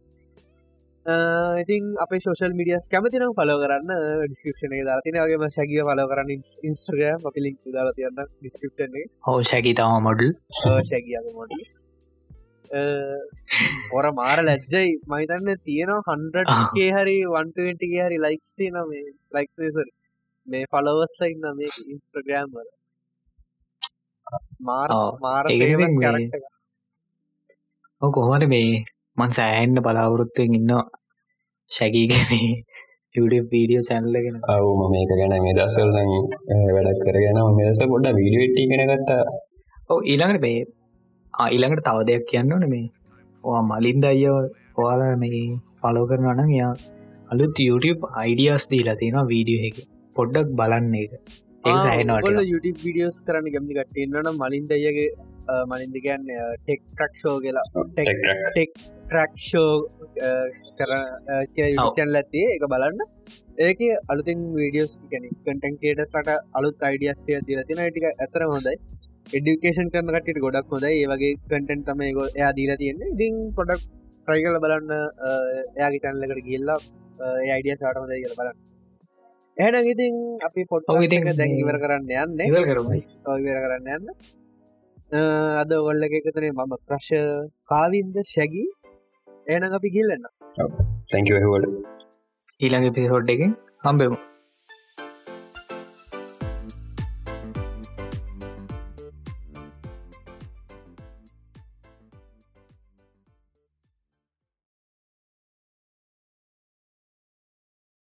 ඉතින් අප ශෝෂල් මිඩියස් කැමතිනම් පලෝ කරන්න ඩිස්කපෂන දාතින වගේ ශැගිය පල කරන්න ඉන්ස්ට්‍රගම් අපි ලික් දාලා තියන්න ඩිස්කප්ෂන්නේ හෝ ශැකි තම මොඩල් ශැගියක මොඩ ඔර මාර ලැජ්ජයි. මහිතන්න තියෙනවා හන්ඩගේ හරි වන්ටගේ හරි ලයික්ස් තියන මේ ලයික්සරි මේ පලවස්ල ඉන්න මේ ඉන්ස්ට්‍රගෑම් වල මාර ඔව්. මාර ඒක famous මේ- character එකක්. කොහොමට මේ මන් සෑහෙන්න්න බලාවෘත්තුවෙන් ඉන්න ශැකීග මේ YouTube වීඩියෝ සැනල්ලගෙන අවු මම මේක ගැන මේ දසල්ලන් වැඩක් කරගෙන මෙදස පොඩ වීඩියට්ටි කෙනගත්තා ඔව ඊළඟට මේ ආ, ඊළඟට තව දෙයක් කියන්න ඕන මේ. ඕ මලින්ද අය ඔයාල මේ ෆලෝ කරනනම් යා අලුත් YouTube අයිඩියස් දීලා තියෙනවා වීඩියෝ එක. පොඩ්ඩක් බලන්න එක ඒ සෑනට ඔගොල්ලෝ YouTube විඩියෝස් කරන්න ගැමි කටන්නන මලින් දෙයගේ මලින්ද කියන්න ටෙක් ටක් ෂෝ කියලා. ටෙක් ට්‍රක් ෂෝ කර ඔව්. චැල් ඇතිේ එක බලන්න. ඒක අලුතින් වීඩියෝස් ගැන කටන් කේටස්ලට අලුත් අයිඩියස්ටය දිලතින ටික ඇතර හොඳයි. එඩිකේෂන් කරන කටට ගොඩක් හොඳයි. ඒවගේ කටන් තම එයා දීලා තියෙන්නේ. ඉතින් පොඩක් ට්‍රයිකල බලන්න එයාගේ චැන්ලකට ගිල්ලා අයිඩිය සාට හොඳයි කියල බලන්න එහන ඉතින් අපි පොට් ඉතින් දැන් ඉවර කරන්න යන්න. ඉවර කරමු. ඉවර කරන්න යන්න. අද ඔල්ල එකතනේ මම ප්‍රශ් කාවින්ද ශැගී එන අපි ගිල්ලන්න තැංකවට ඊළඟ පිසෝඩ් එකෙන් හම්බෙමු